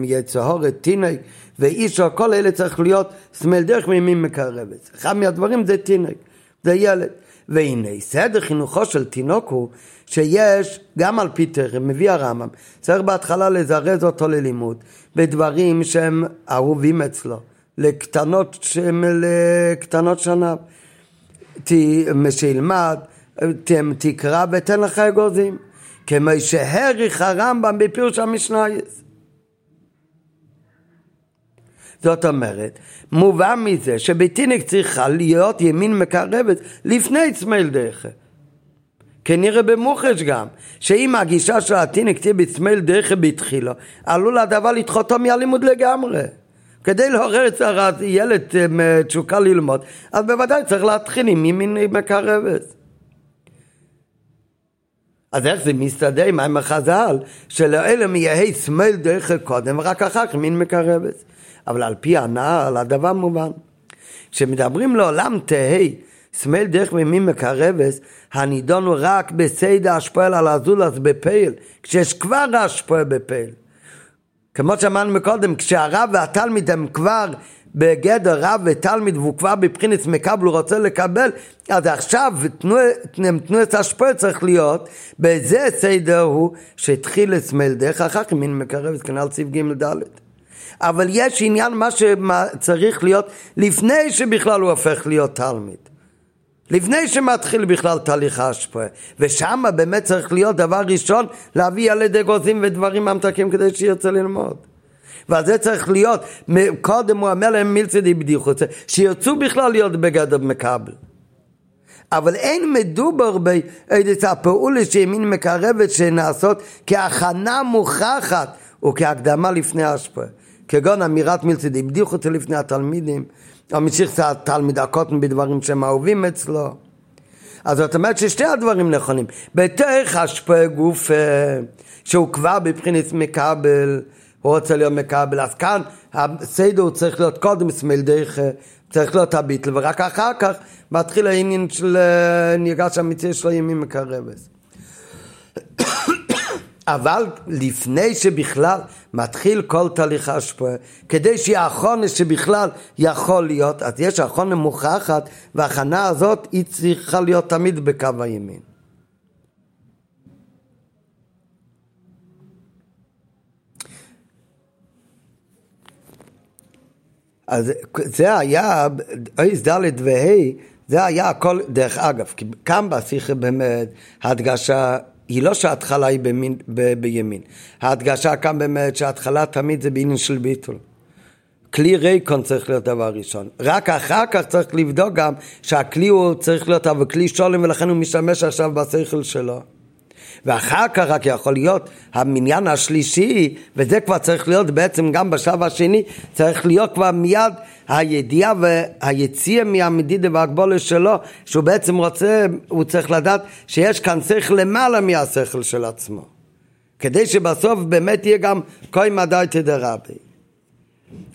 יצהורת תינג ואישו, כל אלה צריך להיות שמאל דרך וימין מקרבת. אחד מהדברים זה תינג, זה ילד. והנה סדר חינוכו של תינוק הוא שיש, גם על פי תרם, מביא הרמב"ם, צריך בהתחלה לזרז אותו ללימוד, בדברים שהם אהובים אצלו, לקטנות, שהם לקטנות שנה, שילמד, תקרא ותן לך אגוזים, כמו שהעריך הרמב"ם בפירוש המשנייס. זאת אומרת, מובן מזה שבתינק צריכה להיות ימין מקרבת לפני צמאל דרך. כנראה במוחש גם, שאם הגישה של התינק תהיה בצמאל דרך בתחילו, עלול הדבר לדחותו מהלימוד לגמרי. כדי לעורר את הילד אה, תשוקה ללמוד, אז בוודאי צריך להתחיל עם ימין מקרבת. אז איך זה מסתדר עם החז"ל, שלאלה יהי שמאל דרך קודם, ורק אחר כך מין מקרבת. אבל על פי הנעל הדבר מובן. כשמדברים לעולם תהי, שמאל דרך מימין מקרבס, הנידון הוא רק בסיידה השפועל על הזולס בפייל, כשיש כבר השפועל בפייל. כמו שאמרנו מקודם, כשהרב והתלמיד הם כבר בגדר רב ותלמיד והוא כבר בבחינת מקבל, הוא רוצה לקבל, אז עכשיו תנועת השפועל צריך להיות, בזה סדר הוא שהתחיל לסמל דרך, אחר כך מין מקרבת כנ"ל ציב ג' ד'. אבל יש עניין מה שצריך להיות לפני שבכלל הוא הופך להיות תלמיד. לפני שמתחיל בכלל תהליך ההשפעה. ושם באמת צריך להיות דבר ראשון להביא ילד אגוזים ודברים ממתקים כדי שירצה ללמוד. ועל זה צריך להיות, קודם הוא אומר להם מילצדי בדיחות, שירצו בכלל להיות בגדר מקבל. אבל אין מדובר באיזה הפעולה שימין מקרבת שנעשות כהכנה מוכחת וכהקדמה לפני ההשפעה. כגון אמירת מילצדי בדיחות לפני התלמידים. או משיך תלמיד הקוטן בדברים שהם אהובים אצלו. אז זאת אומרת ששתי הדברים נכונים. בתוך השפעה גוף שהוא כבר בבחינת מקבל, הוא רוצה להיות מקבל, אז כאן הסדר צריך להיות קודם סמל דרך, צריך להיות הביטל, ורק אחר כך מתחיל העניין של אה, נרגש המציא שלו ימים מקרבת. אבל לפני שבכלל מתחיל כל תהליך ההשפעה, כדי שיהיה החונה שבכלל יכול להיות, אז יש החונה מוכחת, וההכנה הזאת היא צריכה להיות תמיד בקו הימין. אז זה היה, אייס ד' וה' זה היה הכל, דרך אגב, כי כאן בשיחה באמת, ההדגשה היא לא שההתחלה היא במין, ב, בימין. ההדגשה כאן באמת שההתחלה תמיד זה בעניין של ביטול. כלי ריקון צריך להיות דבר ראשון. רק אחר כך צריך לבדוק גם שהכלי הוא צריך להיות אבל כלי שולם ולכן הוא משתמש עכשיו בשכל שלו. ואחר כך רק יכול להיות המניין השלישי, וזה כבר צריך להיות בעצם גם בשלב השני, צריך להיות כבר מיד הידיעה והיציאה מהמדידה והגבולה שלו, שהוא בעצם רוצה, הוא צריך לדעת שיש כאן שכל למעלה מהשכל של עצמו. כדי שבסוף באמת יהיה גם כהן מדעי תדרבי.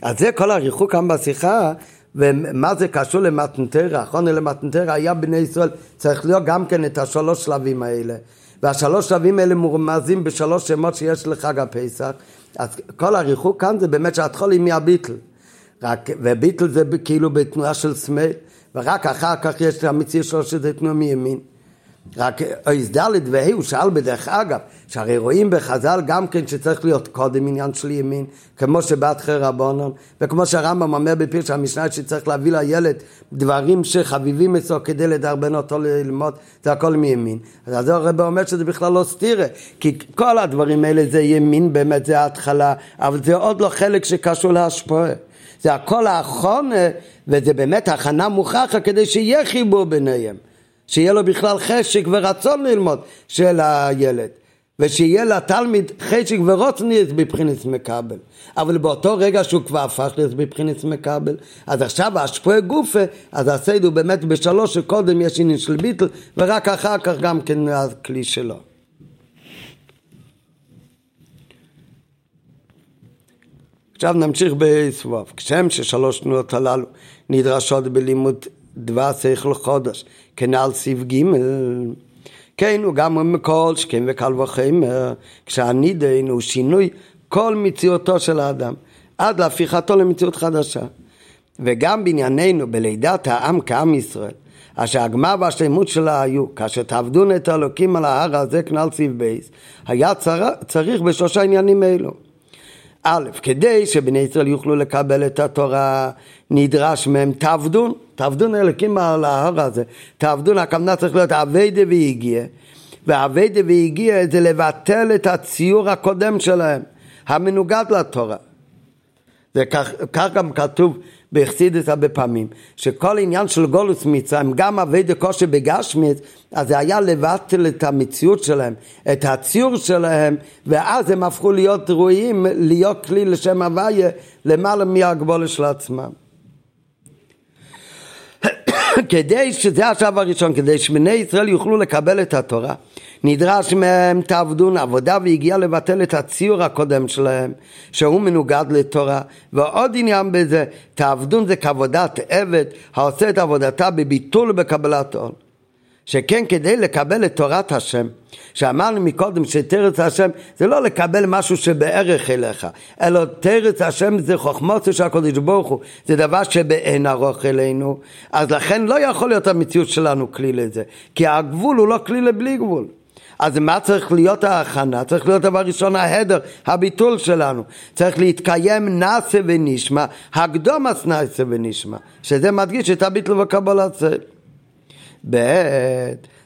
אז זה כל הריחוק כאן בשיחה, ומה זה קשור למתנתרא, אחרונה למתנתרא היה בני ישראל, צריך להיות גם כן את השלוש שלבים האלה. והשלוש שלבים האלה מורמזים בשלוש שמות שיש לחג הפסח, אז כל הריחוק כאן זה באמת שהתחול היא מהביטל. רק, וביטל זה כאילו בתנועה של סמל, ורק אחר כך יש את המציאות שלו שזה תנועה מימין. רק אויז ד' וה' הוא שאל בדרך אגב, שהרי רואים בחז"ל גם כן שצריך להיות קודם עניין של ימין, כמו שבתחי רבונון, וכמו שהרמב"ם אומר בפירש המשנה שצריך להביא לילד דברים שחביבים אצלו כדי לדרבן אותו ללמוד, זה הכל מימין. אז הרב אומר שזה בכלל לא סתירה, כי כל הדברים האלה זה ימין באמת, זה ההתחלה, אבל זה עוד לא חלק שקשור להשפועה. זה הכל האחרונה, וזה באמת הכנה מוכחה כדי שיהיה חיבור ביניהם. שיהיה לו בכלל חשק ורצון ללמוד של הילד. ושיהיה לתלמיד חשק ורוצן להיות בבחינת מקבל. אבל באותו רגע שהוא כבר הפך להיות בבחינת מקבל, אז עכשיו השפועי גופה, אז הסדר הוא באמת בשלוש שקודם יש עניין של ביטל, ורק אחר כך גם כן הכלי שלו. עכשיו נמשיך בסבוב. כשם ששלוש תנועות הללו נדרשות בלימוד דבר שכל חודש, כנ"ל סעיף ג' כן, הוא גם מכל שכן וקל וחמר, כשהנידן הוא שינוי כל מציאותו של האדם, עד להפיכתו למציאות חדשה. וגם בענייננו, בלידת העם כעם ישראל, אשר הגמר והשלמות שלה היו, כאשר תעבדו את האלוקים על ההר הזה כנ"ל סעיף בייס, היה צר... צריך בשלושה עניינים אלו. א', כדי שבני ישראל יוכלו לקבל את התורה, נדרש מהם תעבדון, תעבדון אלוקים על ההר הזה, תעבדון, הכוונה צריך להיות אביידה והגיע, ואביידה והגיע זה לבטל את הציור הקודם שלהם, המנוגד לתורה. וכך גם כתוב בחסידס הרבה פעמים, שכל עניין של גולוס מצרים, גם אבי דקושי בגשמיץ, אז זה היה לבטל את המציאות שלהם, את הציור שלהם, ואז הם הפכו להיות ראויים, להיות כלי לשם הוויה, למעלה מהגבולת של עצמם. כדי שזה השלב הראשון, כדי שבני ישראל יוכלו לקבל את התורה, נדרש מהם תעבדון עבודה והגיע לבטל את הציור הקודם שלהם, שהוא מנוגד לתורה. ועוד עניין בזה, תעבדון זה כעבודת עבד העושה את עבודתה בביטול ובקבלת עול. שכן כדי לקבל את תורת השם, שאמרנו מקודם שתרץ השם זה לא לקבל משהו שבערך אליך, אלא תרץ השם זה חוכמות של הקודש ברוך הוא, זה דבר שבאין ארוך אלינו, אז לכן לא יכול להיות המציאות שלנו כלי לזה, כי הגבול הוא לא כלי לבלי גבול. אז מה צריך להיות ההכנה? צריך להיות דבר ראשון ההדר, הביטול שלנו. צריך להתקיים נאסה ונשמע, הקדומס נאסה ונשמע, שזה מדגיש את הביטול וקבלת צל. ב'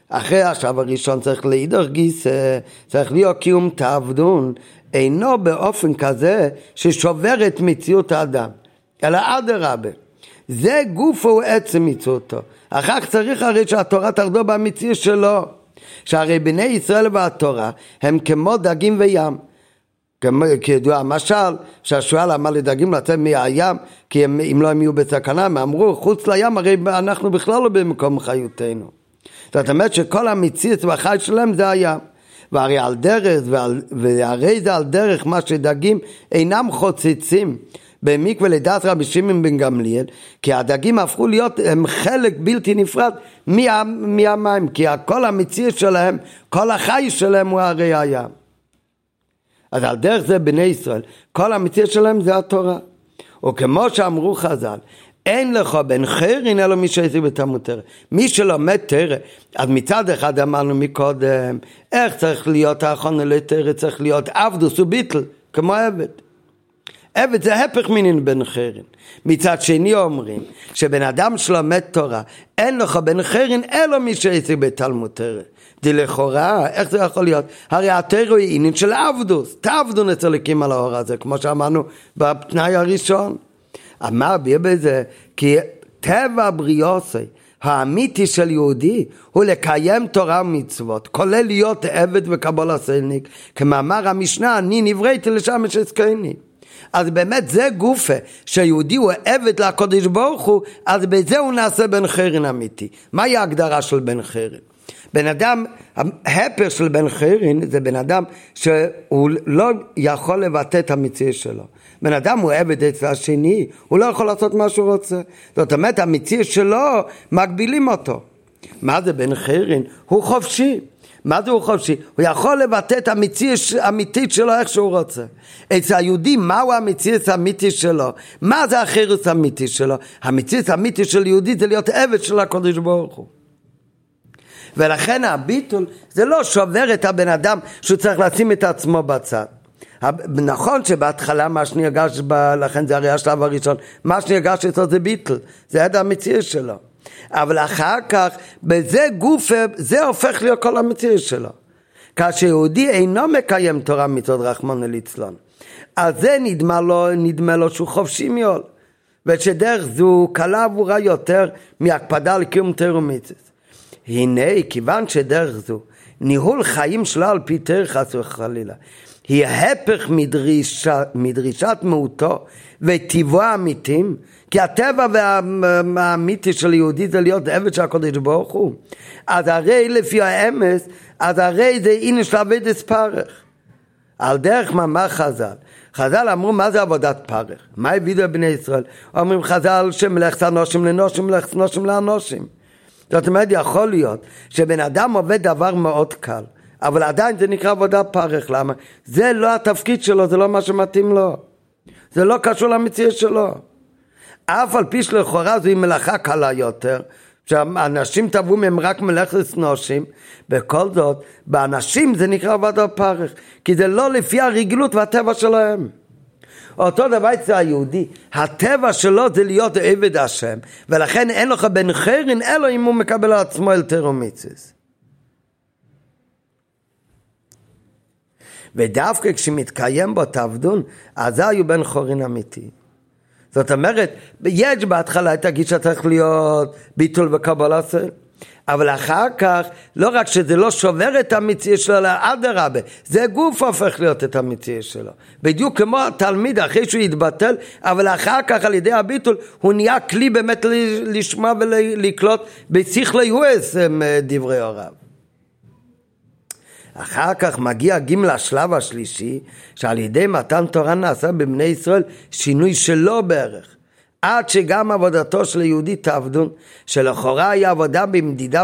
אחרי השלב הראשון צריך להידור גיסא, צריך להיות קיום תעבדון, אינו באופן כזה ששובר את מציאות האדם, אלא אדרבה. זה גופו הוא עצם מציאותו. אחר כך צריך הרי שהתורה תרדו במציאות שלו. שהרי בני ישראל והתורה הם כמו דגים וים. כידוע המשל שהשועל אמר לדגים לצאת מהים כי הם, אם לא הם יהיו בסכנה. הם אמרו חוץ לים הרי אנחנו בכלל לא במקום חיותנו. זאת אומרת שכל המציאות והחי שלהם זה הים. והרי על דרך ועל, והרי זה על דרך מה שדגים אינם חוצצים במקווה לדעת רבי שמעון בן גמליאל, כי הדגים הפכו להיות, הם חלק בלתי נפרד מה, מהמים, כי כל המציאות שלהם, כל החי שלהם הוא הרי הים. אז על דרך זה בני ישראל, כל המציאות שלהם זה התורה. וכמו שאמרו חז"ל, אין לך בן חרין אלא מי שהזיק בתלמוד תרא. מי שלומד תרא, אז מצד אחד אמרנו מקודם, איך צריך להיות האחרון לתרא, צריך להיות עבדוס וביטל, כמו עבד. עבד זה הפך מינין בן חרין. מצד שני אומרים שבן אדם שלומד תורה אין לך בן חרין אלא מי שעסק בתלמוד תרא. לכאורה, איך זה יכול להיות? הרי התרא היא עניין של עבדוס, תעבדו נצליקים על האור הזה, כמו שאמרנו בתנאי הראשון. אמר ביה בזה, כי טבע בריאוסי האמיתי של יהודי הוא לקיים תורה ומצוות, כולל להיות עבד וקבול הסלניק, כמאמר המשנה, אני נבראתי לשם שזכני. אז באמת זה גופה, שיהודי הוא עבד לקודש ברוך הוא, אז בזה הוא נעשה בן חרין אמיתי. מהי ההגדרה של בן חרין? בן אדם, ההפר של בן חרין זה בן אדם שהוא לא יכול לבטא את המציאות שלו. בן אדם הוא עבד אצל השני, הוא לא יכול לעשות מה שהוא רוצה. זאת אומרת, המציאות שלו, מגבילים אותו. מה זה בן חרין? הוא חופשי. מה זה הוא חופשי? הוא יכול לבטא את המציאות האמיתית שלו איך שהוא רוצה. אצל היהודי, מהו המציאות האמיתית שלו? מה זה החירוס האמיתי שלו? המציאות האמיתית של יהודי זה להיות עבד של הקודש ברוך הוא. ולכן הביטול זה לא שובר את הבן אדם שהוא צריך לשים את עצמו בצד. נכון שבהתחלה מה שנרגש, ב... לכן זה הרי השלב הראשון, מה שנרגש אצלו זה ביטל, זה עד המציאות שלו. אבל אחר כך, בזה גוף, זה הופך להיות כל המציאות שלו. כאשר יהודי אינו מקיים תורה מצד רחמון ליצלון, אז זה נדמה לו, נדמה לו שהוא חופשי מאוד, ושדרך זו קלה עבורה יותר מהקפדה על קיום ומצוות. הנה, כיוון שדרך זו ניהול חיים שלו על פי תרך חס וחלילה, היא ההפך מדרישה, מדרישת מהותו וטיבו האמיתים, כי הטבע האמיתי של יהודי זה להיות עבד של הקודש ברוך הוא. אז הרי לפי האמס, אז הרי זה הנה של אבדת פרך. על דרך מאמר חז"ל. חז"ל אמרו מה זה עבודת פרך? מה הביאו לבני ישראל? אומרים חז"ל שמלאכת אנושים לנושים, מלאכת אנושים לאנושים. זאת אומרת, יכול להיות שבן אדם עובד דבר מאוד קל, אבל עדיין זה נקרא עבודה פרך, למה? זה לא התפקיד שלו, זה לא מה שמתאים לו. זה לא קשור למציאות שלו. אף על פי שלכאורה זוהי מלאכה קלה יותר, שאנשים טבעו מהם רק מלאכת נושים, בכל זאת, באנשים זה נקרא עבודה פרך, כי זה לא לפי הרגילות והטבע שלהם. אותו דבר אצל היהודי, הטבע שלו זה להיות עבד השם, ולכן אין לך בן חרין אלא אם הוא מקבל על עצמו תרומיצס. ודווקא כשמתקיים בו תעבדון, אז היו בן חורין אמיתי. זאת אומרת, יש בהתחלה את הגישה צריך להיות ביטול וקבלה סל. אבל אחר כך, לא רק שזה לא שובר את המציאות שלו, אלא אדרבה, זה גוף הופך להיות את המציאות שלו. בדיוק כמו התלמיד, אחרי שהוא יתבטל, אבל אחר כך על ידי הביטול, הוא נהיה כלי באמת לשמוע ולקלוט בשכלי יועס דברי הוריו. אחר כך מגיע ג' לשלב השלישי, שעל ידי מתן תורה נעשה בבני ישראל שינוי שלא בערך. עד שגם עבודתו של היהודי תעבדון, שלכאורה היא עבודה במדידה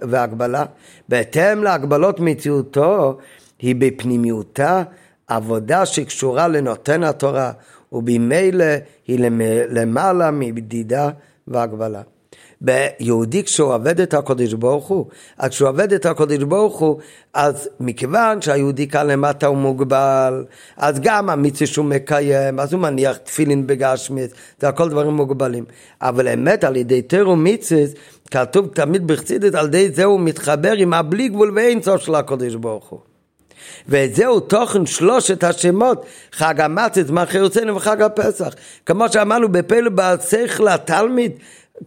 והגבלה, בהתאם להגבלות מציאותו, היא בפנימיותה עבודה שקשורה לנותן התורה, ובמילא היא למעלה מבדידה והגבלה. ביהודי כשהוא עובד את הקודש ברוך הוא, אז כשהוא עובד את הקודש ברוך הוא, אז מכיוון שהיהודי כאן למטה הוא מוגבל, אז גם המצווה שהוא מקיים, אז הוא מניח תפילין בגשמיס, זה הכל דברים מוגבלים. אבל אמת על ידי תירו מצווה, כתוב תמיד בחסידית, על ידי זה הוא מתחבר עם הבלי גבול ואין סוף של הקודש ברוך הוא. וזהו תוכן שלושת השמות, חג המצת, זמן חירותנו וחג הפסח. כמו שאמרנו בפלא בעל שכל התלמיד,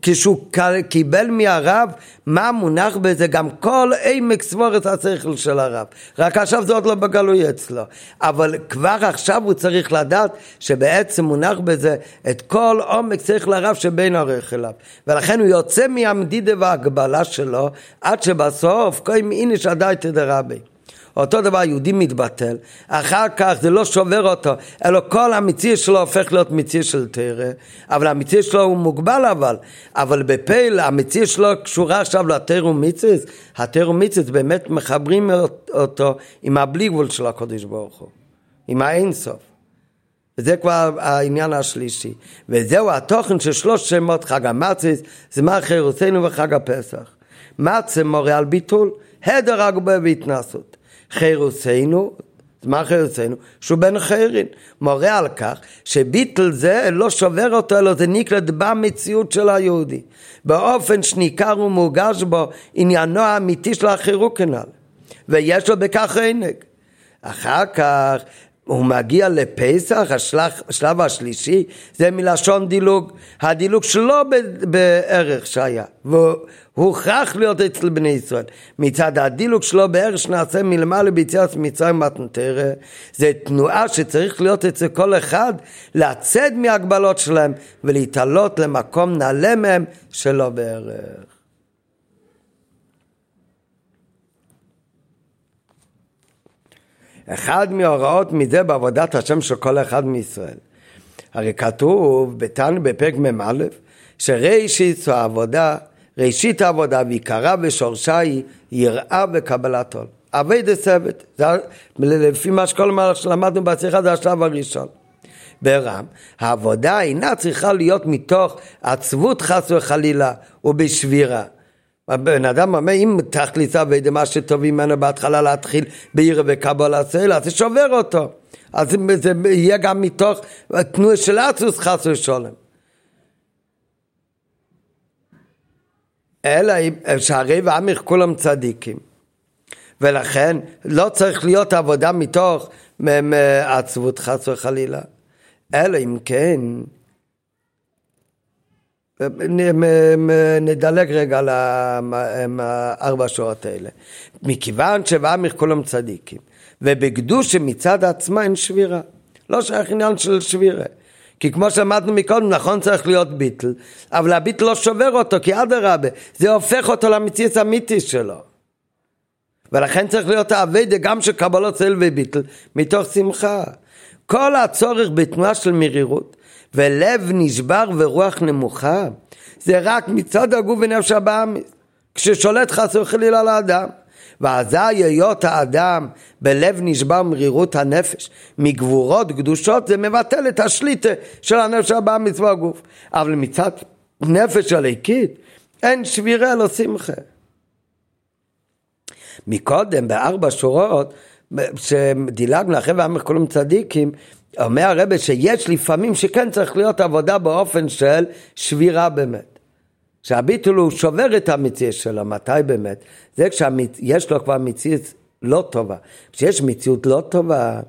כשהוא קיבל מהרב מה מונח בזה גם כל עמק סבורת השכל של הרב. רק עכשיו זה עוד לא בגלוי אצלו. אבל כבר עכשיו הוא צריך לדעת שבעצם מונח בזה את כל עומק שכל הרב שבין ערך אליו. ולכן הוא יוצא מהמדידה וההגבלה שלו עד שבסוף קוים איניש עדיין תדרבי אותו דבר יהודי מתבטל, אחר כך זה לא שובר אותו, אלא כל המציא שלו הופך להיות מציא של תרא, אבל המציא שלו הוא מוגבל אבל, אבל בפייל המציא שלו קשורה עכשיו לתרא ומציא, התרא ומציא באמת מחברים אותו עם הבלי גבול של הקודש ברוך הוא, עם האינסוף. וזה כבר העניין השלישי. וזהו התוכן של שלוש שמות חג המציס, זמן חירותנו וחג הפסח. מצה מורה על ביטול, הדר הגבה והתנסות. חירוסנו, מה אצלנו? שהוא בן חיירין. מורה על כך שביטל זה לא שובר אותו, אלא זה נקרא במציאות של היהודי. באופן שניכר ומורגש בו עניינו האמיתי של החירוק כנ"ל. ויש לו בכך עינג. אחר כך הוא מגיע לפסח, השלב, השלישי, זה מלשון דילוג, הדילוג שלו בערך שהיה, והוא הוכרח להיות אצל בני ישראל. מצד הדילוג שלו בערך שנעשה מלמעלה ביציאת מצרים מתנתרא, זה תנועה שצריך להיות אצל כל אחד, לצאת מהגבלות שלהם ולהתעלות למקום נעלה מהם שלא בערך. אחד מההוראות מזה בעבודת השם של כל אחד מישראל. הרי כתוב בתנא בפרק מ"א שראשית העבודה, ראשית העבודה ועיקרה ושורשה היא יראה וקבלת עול. אבי דסבת, לפי מה שכל מה שלמדנו בשיחה זה השלב הראשון. ברם, העבודה אינה צריכה להיות מתוך עצבות חס וחלילה ובשבירה. הבן אדם אומר, אם תכלית אביידה מה שטוב ממנו בהתחלה להתחיל בעיר וקבלה אז זה שובר אותו. אז זה יהיה גם מתוך תנועה של אצוס חס ושולם. אלא שהרי ועמך כולם צדיקים. ולכן לא צריך להיות עבודה מתוך עצבות חס וחלילה. אלא אם כן נדלג רגע על הארבע שורות האלה. מכיוון שבעמך כולם צדיקים, ובקדוש מצד עצמה אין שבירה. לא שייך עניין של שבירה. כי כמו שאמרנו מקודם, נכון צריך להיות ביטל, אבל הביטל לא שובר אותו, כי אדרבה, זה הופך אותו למציאות אמיתי שלו. ולכן צריך להיות האביידה גם של קבלות צל וביטל, מתוך שמחה. כל הצורך בתנועה של מרירות, ולב נשבר ורוח נמוכה, זה רק מצד הגוף ונפש הבאמיס, כששולט חס וחלילה לאדם. ואזי היות האדם בלב נשבר מרירות הנפש, מגבורות קדושות, זה מבטל את השליטה של הנפש הבאמיס והגוף. אבל מצד נפש הליקית, אין שבירה לא שמחה. מקודם, בארבע שורות, שדילגנו אחרי ועמך כולם צדיקים, אומר הרבה שיש לפעמים שכן צריך להיות עבודה באופן של שבירה באמת. שהביטול הוא שובר את המציאות שלו, מתי באמת? זה כשיש לו כבר מציאות לא טובה. כשיש מציאות לא טובה,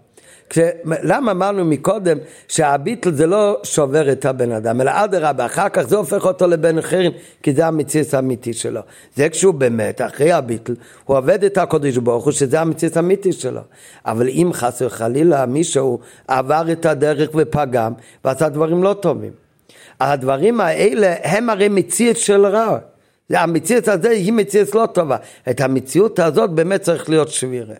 כש... למה אמרנו מקודם שהביטל זה לא שובר את הבן אדם, אלא אדרבה, אחר כך זה הופך אותו לבן אחרים, כי זה המציאות האמיתי שלו. זה כשהוא באמת, אחרי הביטל, הוא עובד את הקודש ברוך הוא, שזה המציאות האמיתי שלו. אבל אם חס וחלילה מישהו עבר את הדרך ופגם, ועשה דברים לא טובים. הדברים האלה הם הרי מציאות של רע. המציאות הזאת היא מציאות לא טובה. את המציאות הזאת באמת צריך להיות שבירה.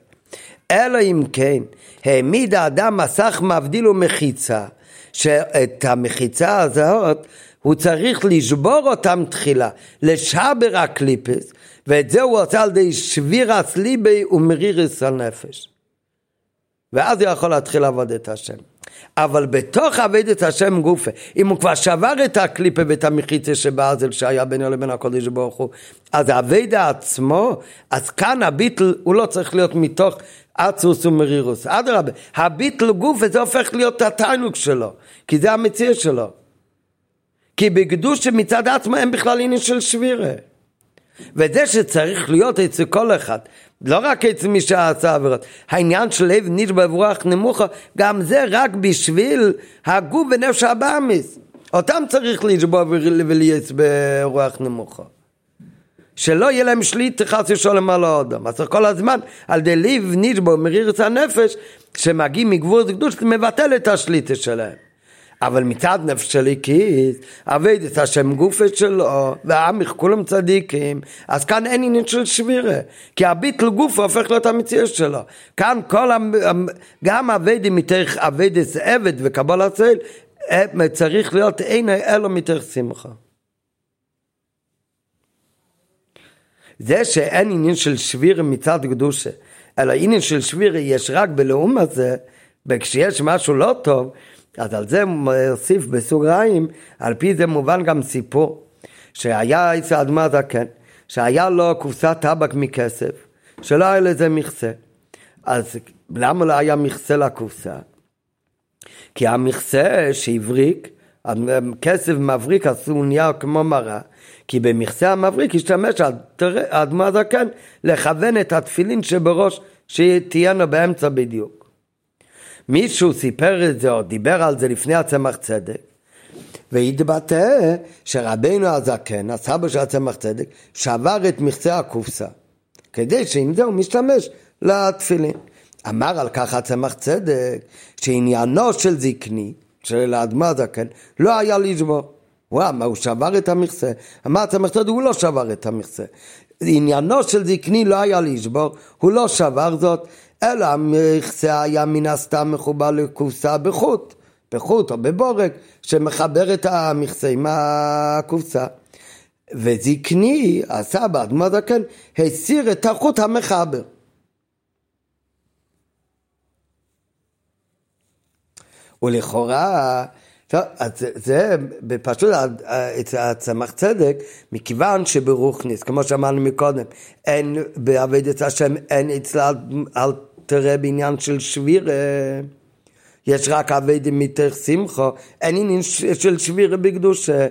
אלא אם כן העמיד האדם מסך מבדיל ומחיצה, שאת המחיצה הזאת הוא צריך לשבור אותם תחילה, לשבר הקליפס, ואת זה הוא עושה על ידי שבירס ליבי ומרירס הנפש. ואז הוא יכול להתחיל לעבוד את השם. אבל בתוך עבודת השם גופה, אם הוא כבר שבר את הקליפה ואת המחיצה שבאזל שהיה בינו לבין הקודש ברוך הוא, אז העבודה עצמו, אז כאן הביטל הוא לא צריך להיות מתוך אצוס ומרירוס. אדרבה, הביטל גוף וזה הופך להיות התענוג שלו, כי זה המציאות שלו. כי בקדוש מצד עצמו אין בכלל עניין של שבירה. וזה שצריך להיות אצל כל אחד, לא רק אצל מי שעשה עבירות, העניין של לב נשבע ברוח נמוכה, גם זה רק בשביל הגוף ונפש הבאמיס. אותם צריך לשבור ולהיות ברוח נמוכה. שלא יהיה להם שליט חס ושלום על האדם. אז כל הזמן, על די ליב נשבו מרירס הנפש, שמגיעים מגבורת קדוש, מבטל את השליטה שלהם. אבל מצד נפש הליקית, עבד את השם גופת שלו, והעמיך כולם צדיקים, אז כאן אין עניין של שבירה, כי הביטל גוף הופך להיות המציאות שלו. כאן כל, גם עבד מתוך עבד עבד וקבל הצל, אה, צריך להיות אין אלו מתוך שמחה. זה שאין עניין של שבירה מצד קדושה, אלא עניין של שבירה יש רק בלעומת זה, וכשיש משהו לא טוב, אז על זה מוסיף בסוגריים, על פי זה מובן גם סיפור, שהיה אצל אדמה זקן, שהיה לו קופסת טבק מכסף, שלא היה לזה מכסה. אז למה לא היה מכסה לקופסה? כי המכסה שהבריק, כסף מבריק עשו נהיה כמו מראה, כי במכסה המבריק השתמש האדמו הזקן לכוון את התפילין שבראש שתהיינה באמצע בדיוק. מישהו סיפר את זה או דיבר על זה לפני הצמח צדק והתבטא שרבנו הזקן, הסבא של הצמח צדק, שבר את מכסה הקופסה כדי שעם זה הוא משתמש לתפילין. אמר על כך הצמח צדק שעניינו של זקני, של האדמה הזקן, לא היה לשבור. וואו, מה הוא שבר את המכסה? אמר הצמח צדק, הוא לא שבר את המכסה. עניינו של זקני לא היה לשבור, הוא לא שבר זאת, אלא המכסה היה מן הסתם מחובר לקופסה בחוט, בחוט או בבורג, שמחבר את המכסה עם הקופסה. וזקני, הסבא, אדמו הזקן, הסיר את החוט המחבר. ולכאורה, טוב, אז זה, זה פשוט אצל הצמח צדק, מכיוון שברוכניס, כמו שאמרנו מקודם, אין בעבודת השם, אין אצלה אל תראה בעניין של שבירה, יש רק עבודת מתך שמחו, אין עניין של שבירה בקדושה,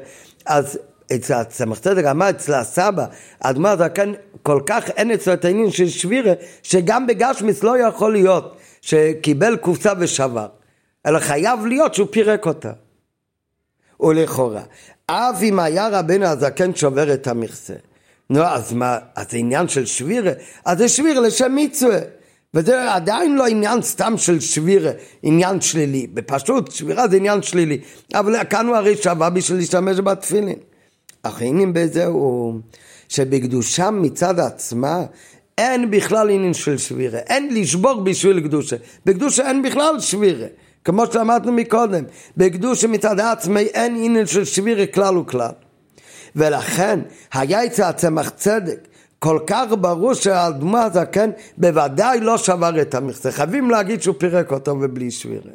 אז אצל הצמח צדק אמר אצל הסבא, אדמה זקן, כל כך אין אצלו את העניין של שבירה, שגם בגשמיס לא יכול להיות שקיבל קופסה ושבר. אלא חייב להיות שהוא פירק אותה. ולכאורה, אף אם היה רבנו הזקן שובר את המכסה. נו, אז מה, אז זה עניין של שבירה? אז זה שבירה לשם מצווה. וזה עדיין לא עניין סתם של שבירה, עניין שלילי. בפשוט, שבירה זה עניין שלילי. אבל כאן הוא הרי שווה בשביל להשתמש בתפילין. אך העניין בזה הוא שבקדושה מצד עצמה אין בכלל עניין של שבירה. אין לשבור בשביל קדושה. בקדושה אין בכלל שבירה. כמו שלמדנו מקודם, בקדושה מצד עצמי אין עניין של שבירה כלל וכלל. ולכן היה אצל הצמח צדק כל כך ברור שהאדמו הזקן בוודאי לא שבר את המכסה, חייבים להגיד שהוא פירק אותו ובלי שבירה.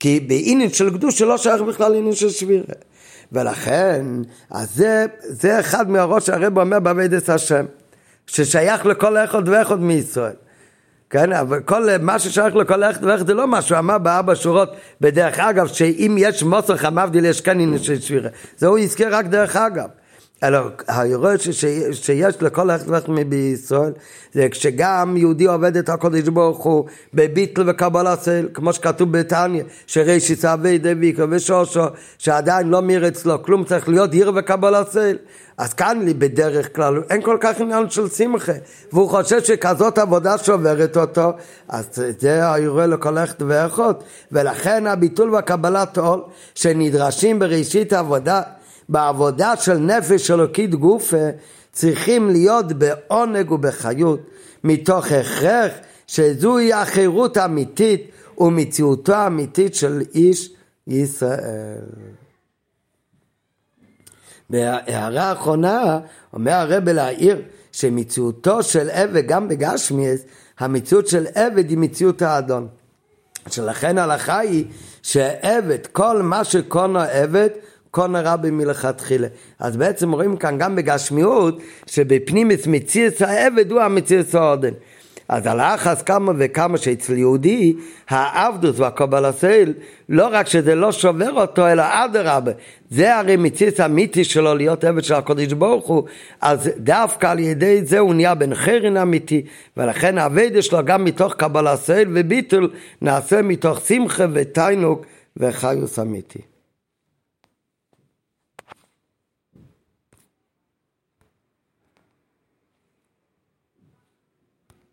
כי בעניין של קדושה לא שייך בכלל עניין של שבירה. ולכן, אז זה, זה אחד מהראש שהרב אומר בעבודת השם, ששייך לכל אחד ואחד מישראל. כן, אבל כל מה ששייך לכל אחד ואחד זה לא מה שהוא אמר בארבע שורות בדרך אגב, שאם יש מוסר חמבדיל יש כאן עניין של שבירה. זה הוא הזכיר רק דרך אגב. אלא היורש שיש לכל אחד ואחד בישראל זה כשגם יהודי עובד את הקודש ברוך הוא בביטל וקבלה סל כמו שכתוב בתניא שרישיס אבי דביקו ושושו שעדיין לא מיר אצלו כלום צריך להיות עיר וקבלה סל אז כאן לי בדרך כלל אין כל כך עניין של שמחה והוא חושב שכזאת עבודה שוברת אותו אז זה היורה לכל אחד ואחד ולכן הביטול והקבלת עול שנדרשים בראשית העבודה בעבודה של נפש אלוקית גופה צריכים להיות בעונג ובחיות מתוך הכרח שזוהי החירות האמיתית ומציאותו האמיתית של איש ישראל. בהערה האחרונה אומר הרב להעיר שמציאותו של עבד גם בגשמיאס המציאות של עבד היא מציאות האדון שלכן ההלכה היא שעבד כל מה שקונו עבד קונה רבי מלכתחילה. אז בעצם רואים כאן גם בגשמיות, שבפנימיס מציאס העבד הוא המציאס העודן. אז על האחס כמה וכמה שאצל יהודי, העבדוס והקובל סייל, לא רק שזה לא שובר אותו, אלא אדרבה. זה הרי מציץ אמיתי שלו להיות עבד של הקודש ברוך הוא, אז דווקא על ידי זה הוא נהיה בן חרין אמיתי, ולכן האבד שלו גם מתוך קבל סייל וביטול נעשה מתוך שמחה ותיינוק וחיוס אמיתי.